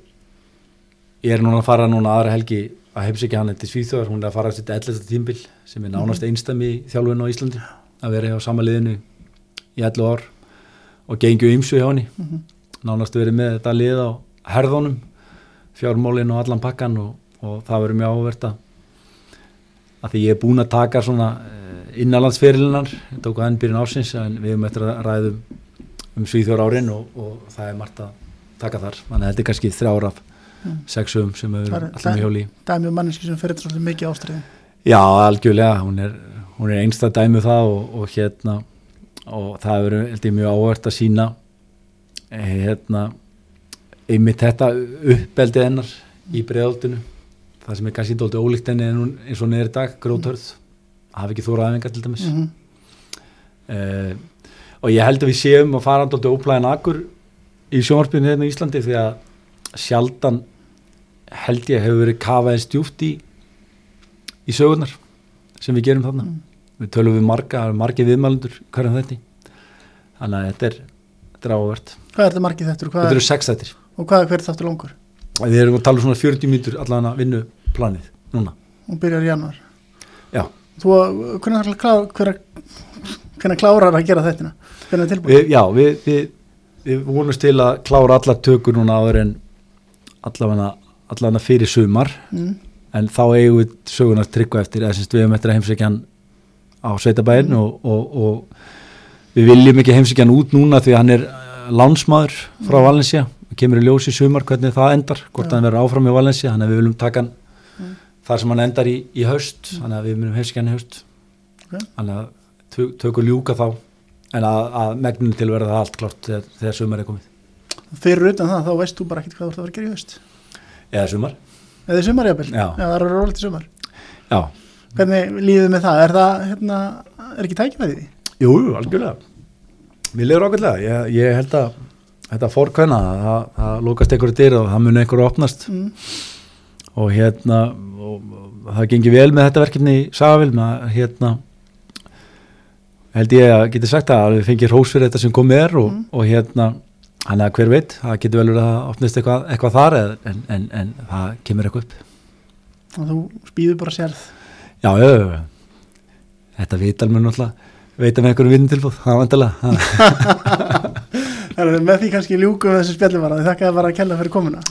ég er núna að fara núna aðra helgi að heimsækja hann til Svíþjóðar, hún er að fara setja 11. tímbil sem er nánast einstæmi í þjálfun á Íslandi að vera hjá sama liðinu í 11 ár og gengju ymsu hjá henni Mhm. nánast verið með þetta lið á herðunum fjármólin og allan pakkan og, og það verður mjög áverta að því ég er búin að taka svona eh, innanlandsferilinnar ég tók að henn byrjun ásins en við höfum eftir að ræðum um svíþjór árin og, og það er margt að taka þar. Þannig að þetta er kannski þrjár af Mm. sexum sem við er- erum alltaf með hjóli dæmi um manneski sem fyrir svolítið mikið ástriði Já, algjörlega, hún er, hún er einstað dæmi um það og, og hérna og það verður held ég mjög ávert að sína hérna einmitt þetta uppeldið hennar í breiðaldinu það sem er kannski dóldi ólíkt henni eins og hún er í dag, gróthörð hafi ekki þóra aðeins til dæmis. Mm uh, og ég held að við séum að fara dóldi óplæðin akkur í sjónvarpinu hérna í Íslandi því að sjaldan held ég hefur verið kafaðið stjúft í í sögurnar sem við gerum þarna. Mm. við tölum við marga, margir viðmælendur hverjum þetta þannig að þetta er, þetta er ávert Hvað er þetta margið þettur þetta eru sex þettir og hvað er hver þáttur langur? Við erum að tala um svona 40 mínutur allan að vinnu planið núna. Og byrjar í januar. Þú, hvernig að hvernig klárar að gera þetta hvernig er tilbúin við, já, við, við, við vonumst til að klára allar tökur núna áður en allavega allavega fyrir sumar mm. en þá eigum við söguna tryggva eftir eða semst við hefum eftir að heimsækja hann á sveitabæðin Mm. og, og, og við viljum ekki heimsækja hann út núna því að hann er eh, lánsmaður frá Mm. Valencia kemur í ljós í sumar hvernig það endar hvort Já. hann verður áfram í Valencia þannig að við viljum taka hann. Þar sem hann endar í, í haust þannig að við heimsækja hann í haust. Ok. þannig að tö, tökur ljúka þá en að, að megnum til verða það allt klart þegar, þegar sumar er komið. Fyrir utan það þá veist þú bara ekkert hvað þú ert að vera að gera í haust. Eða sumar, eða sumar jafnvel, Já. það er rólegt í sumar. Já, hvernig líðið með það, er það hérna, er ekki tækifæði í því? Jú, algjörlega. Mér lefur ákveðlega, ég, ég held að þetta fórkvæna, það, það lókast einhverju dyr og það muni einhverju opnast. Mm. Og hérna og, það gengi vel með þetta verkefni í Sagavil með hérna held ég að geti sagt að við fengið hrós fyrir þetta sem komið er og, Mm. og hérna hann að hver veit, það getur vel verið að opnist eitthvað, eitthvað þar en, en, en það kemur eitthvað upp. Og þú spýður bara sérð. Já, já, já, þetta vital mun náttúrulega veita með einhverju vinnutilbúð, það er vantilega að með því kannski ljúkum þessu spjallum bara, þakka það bara að kella fyrir komuna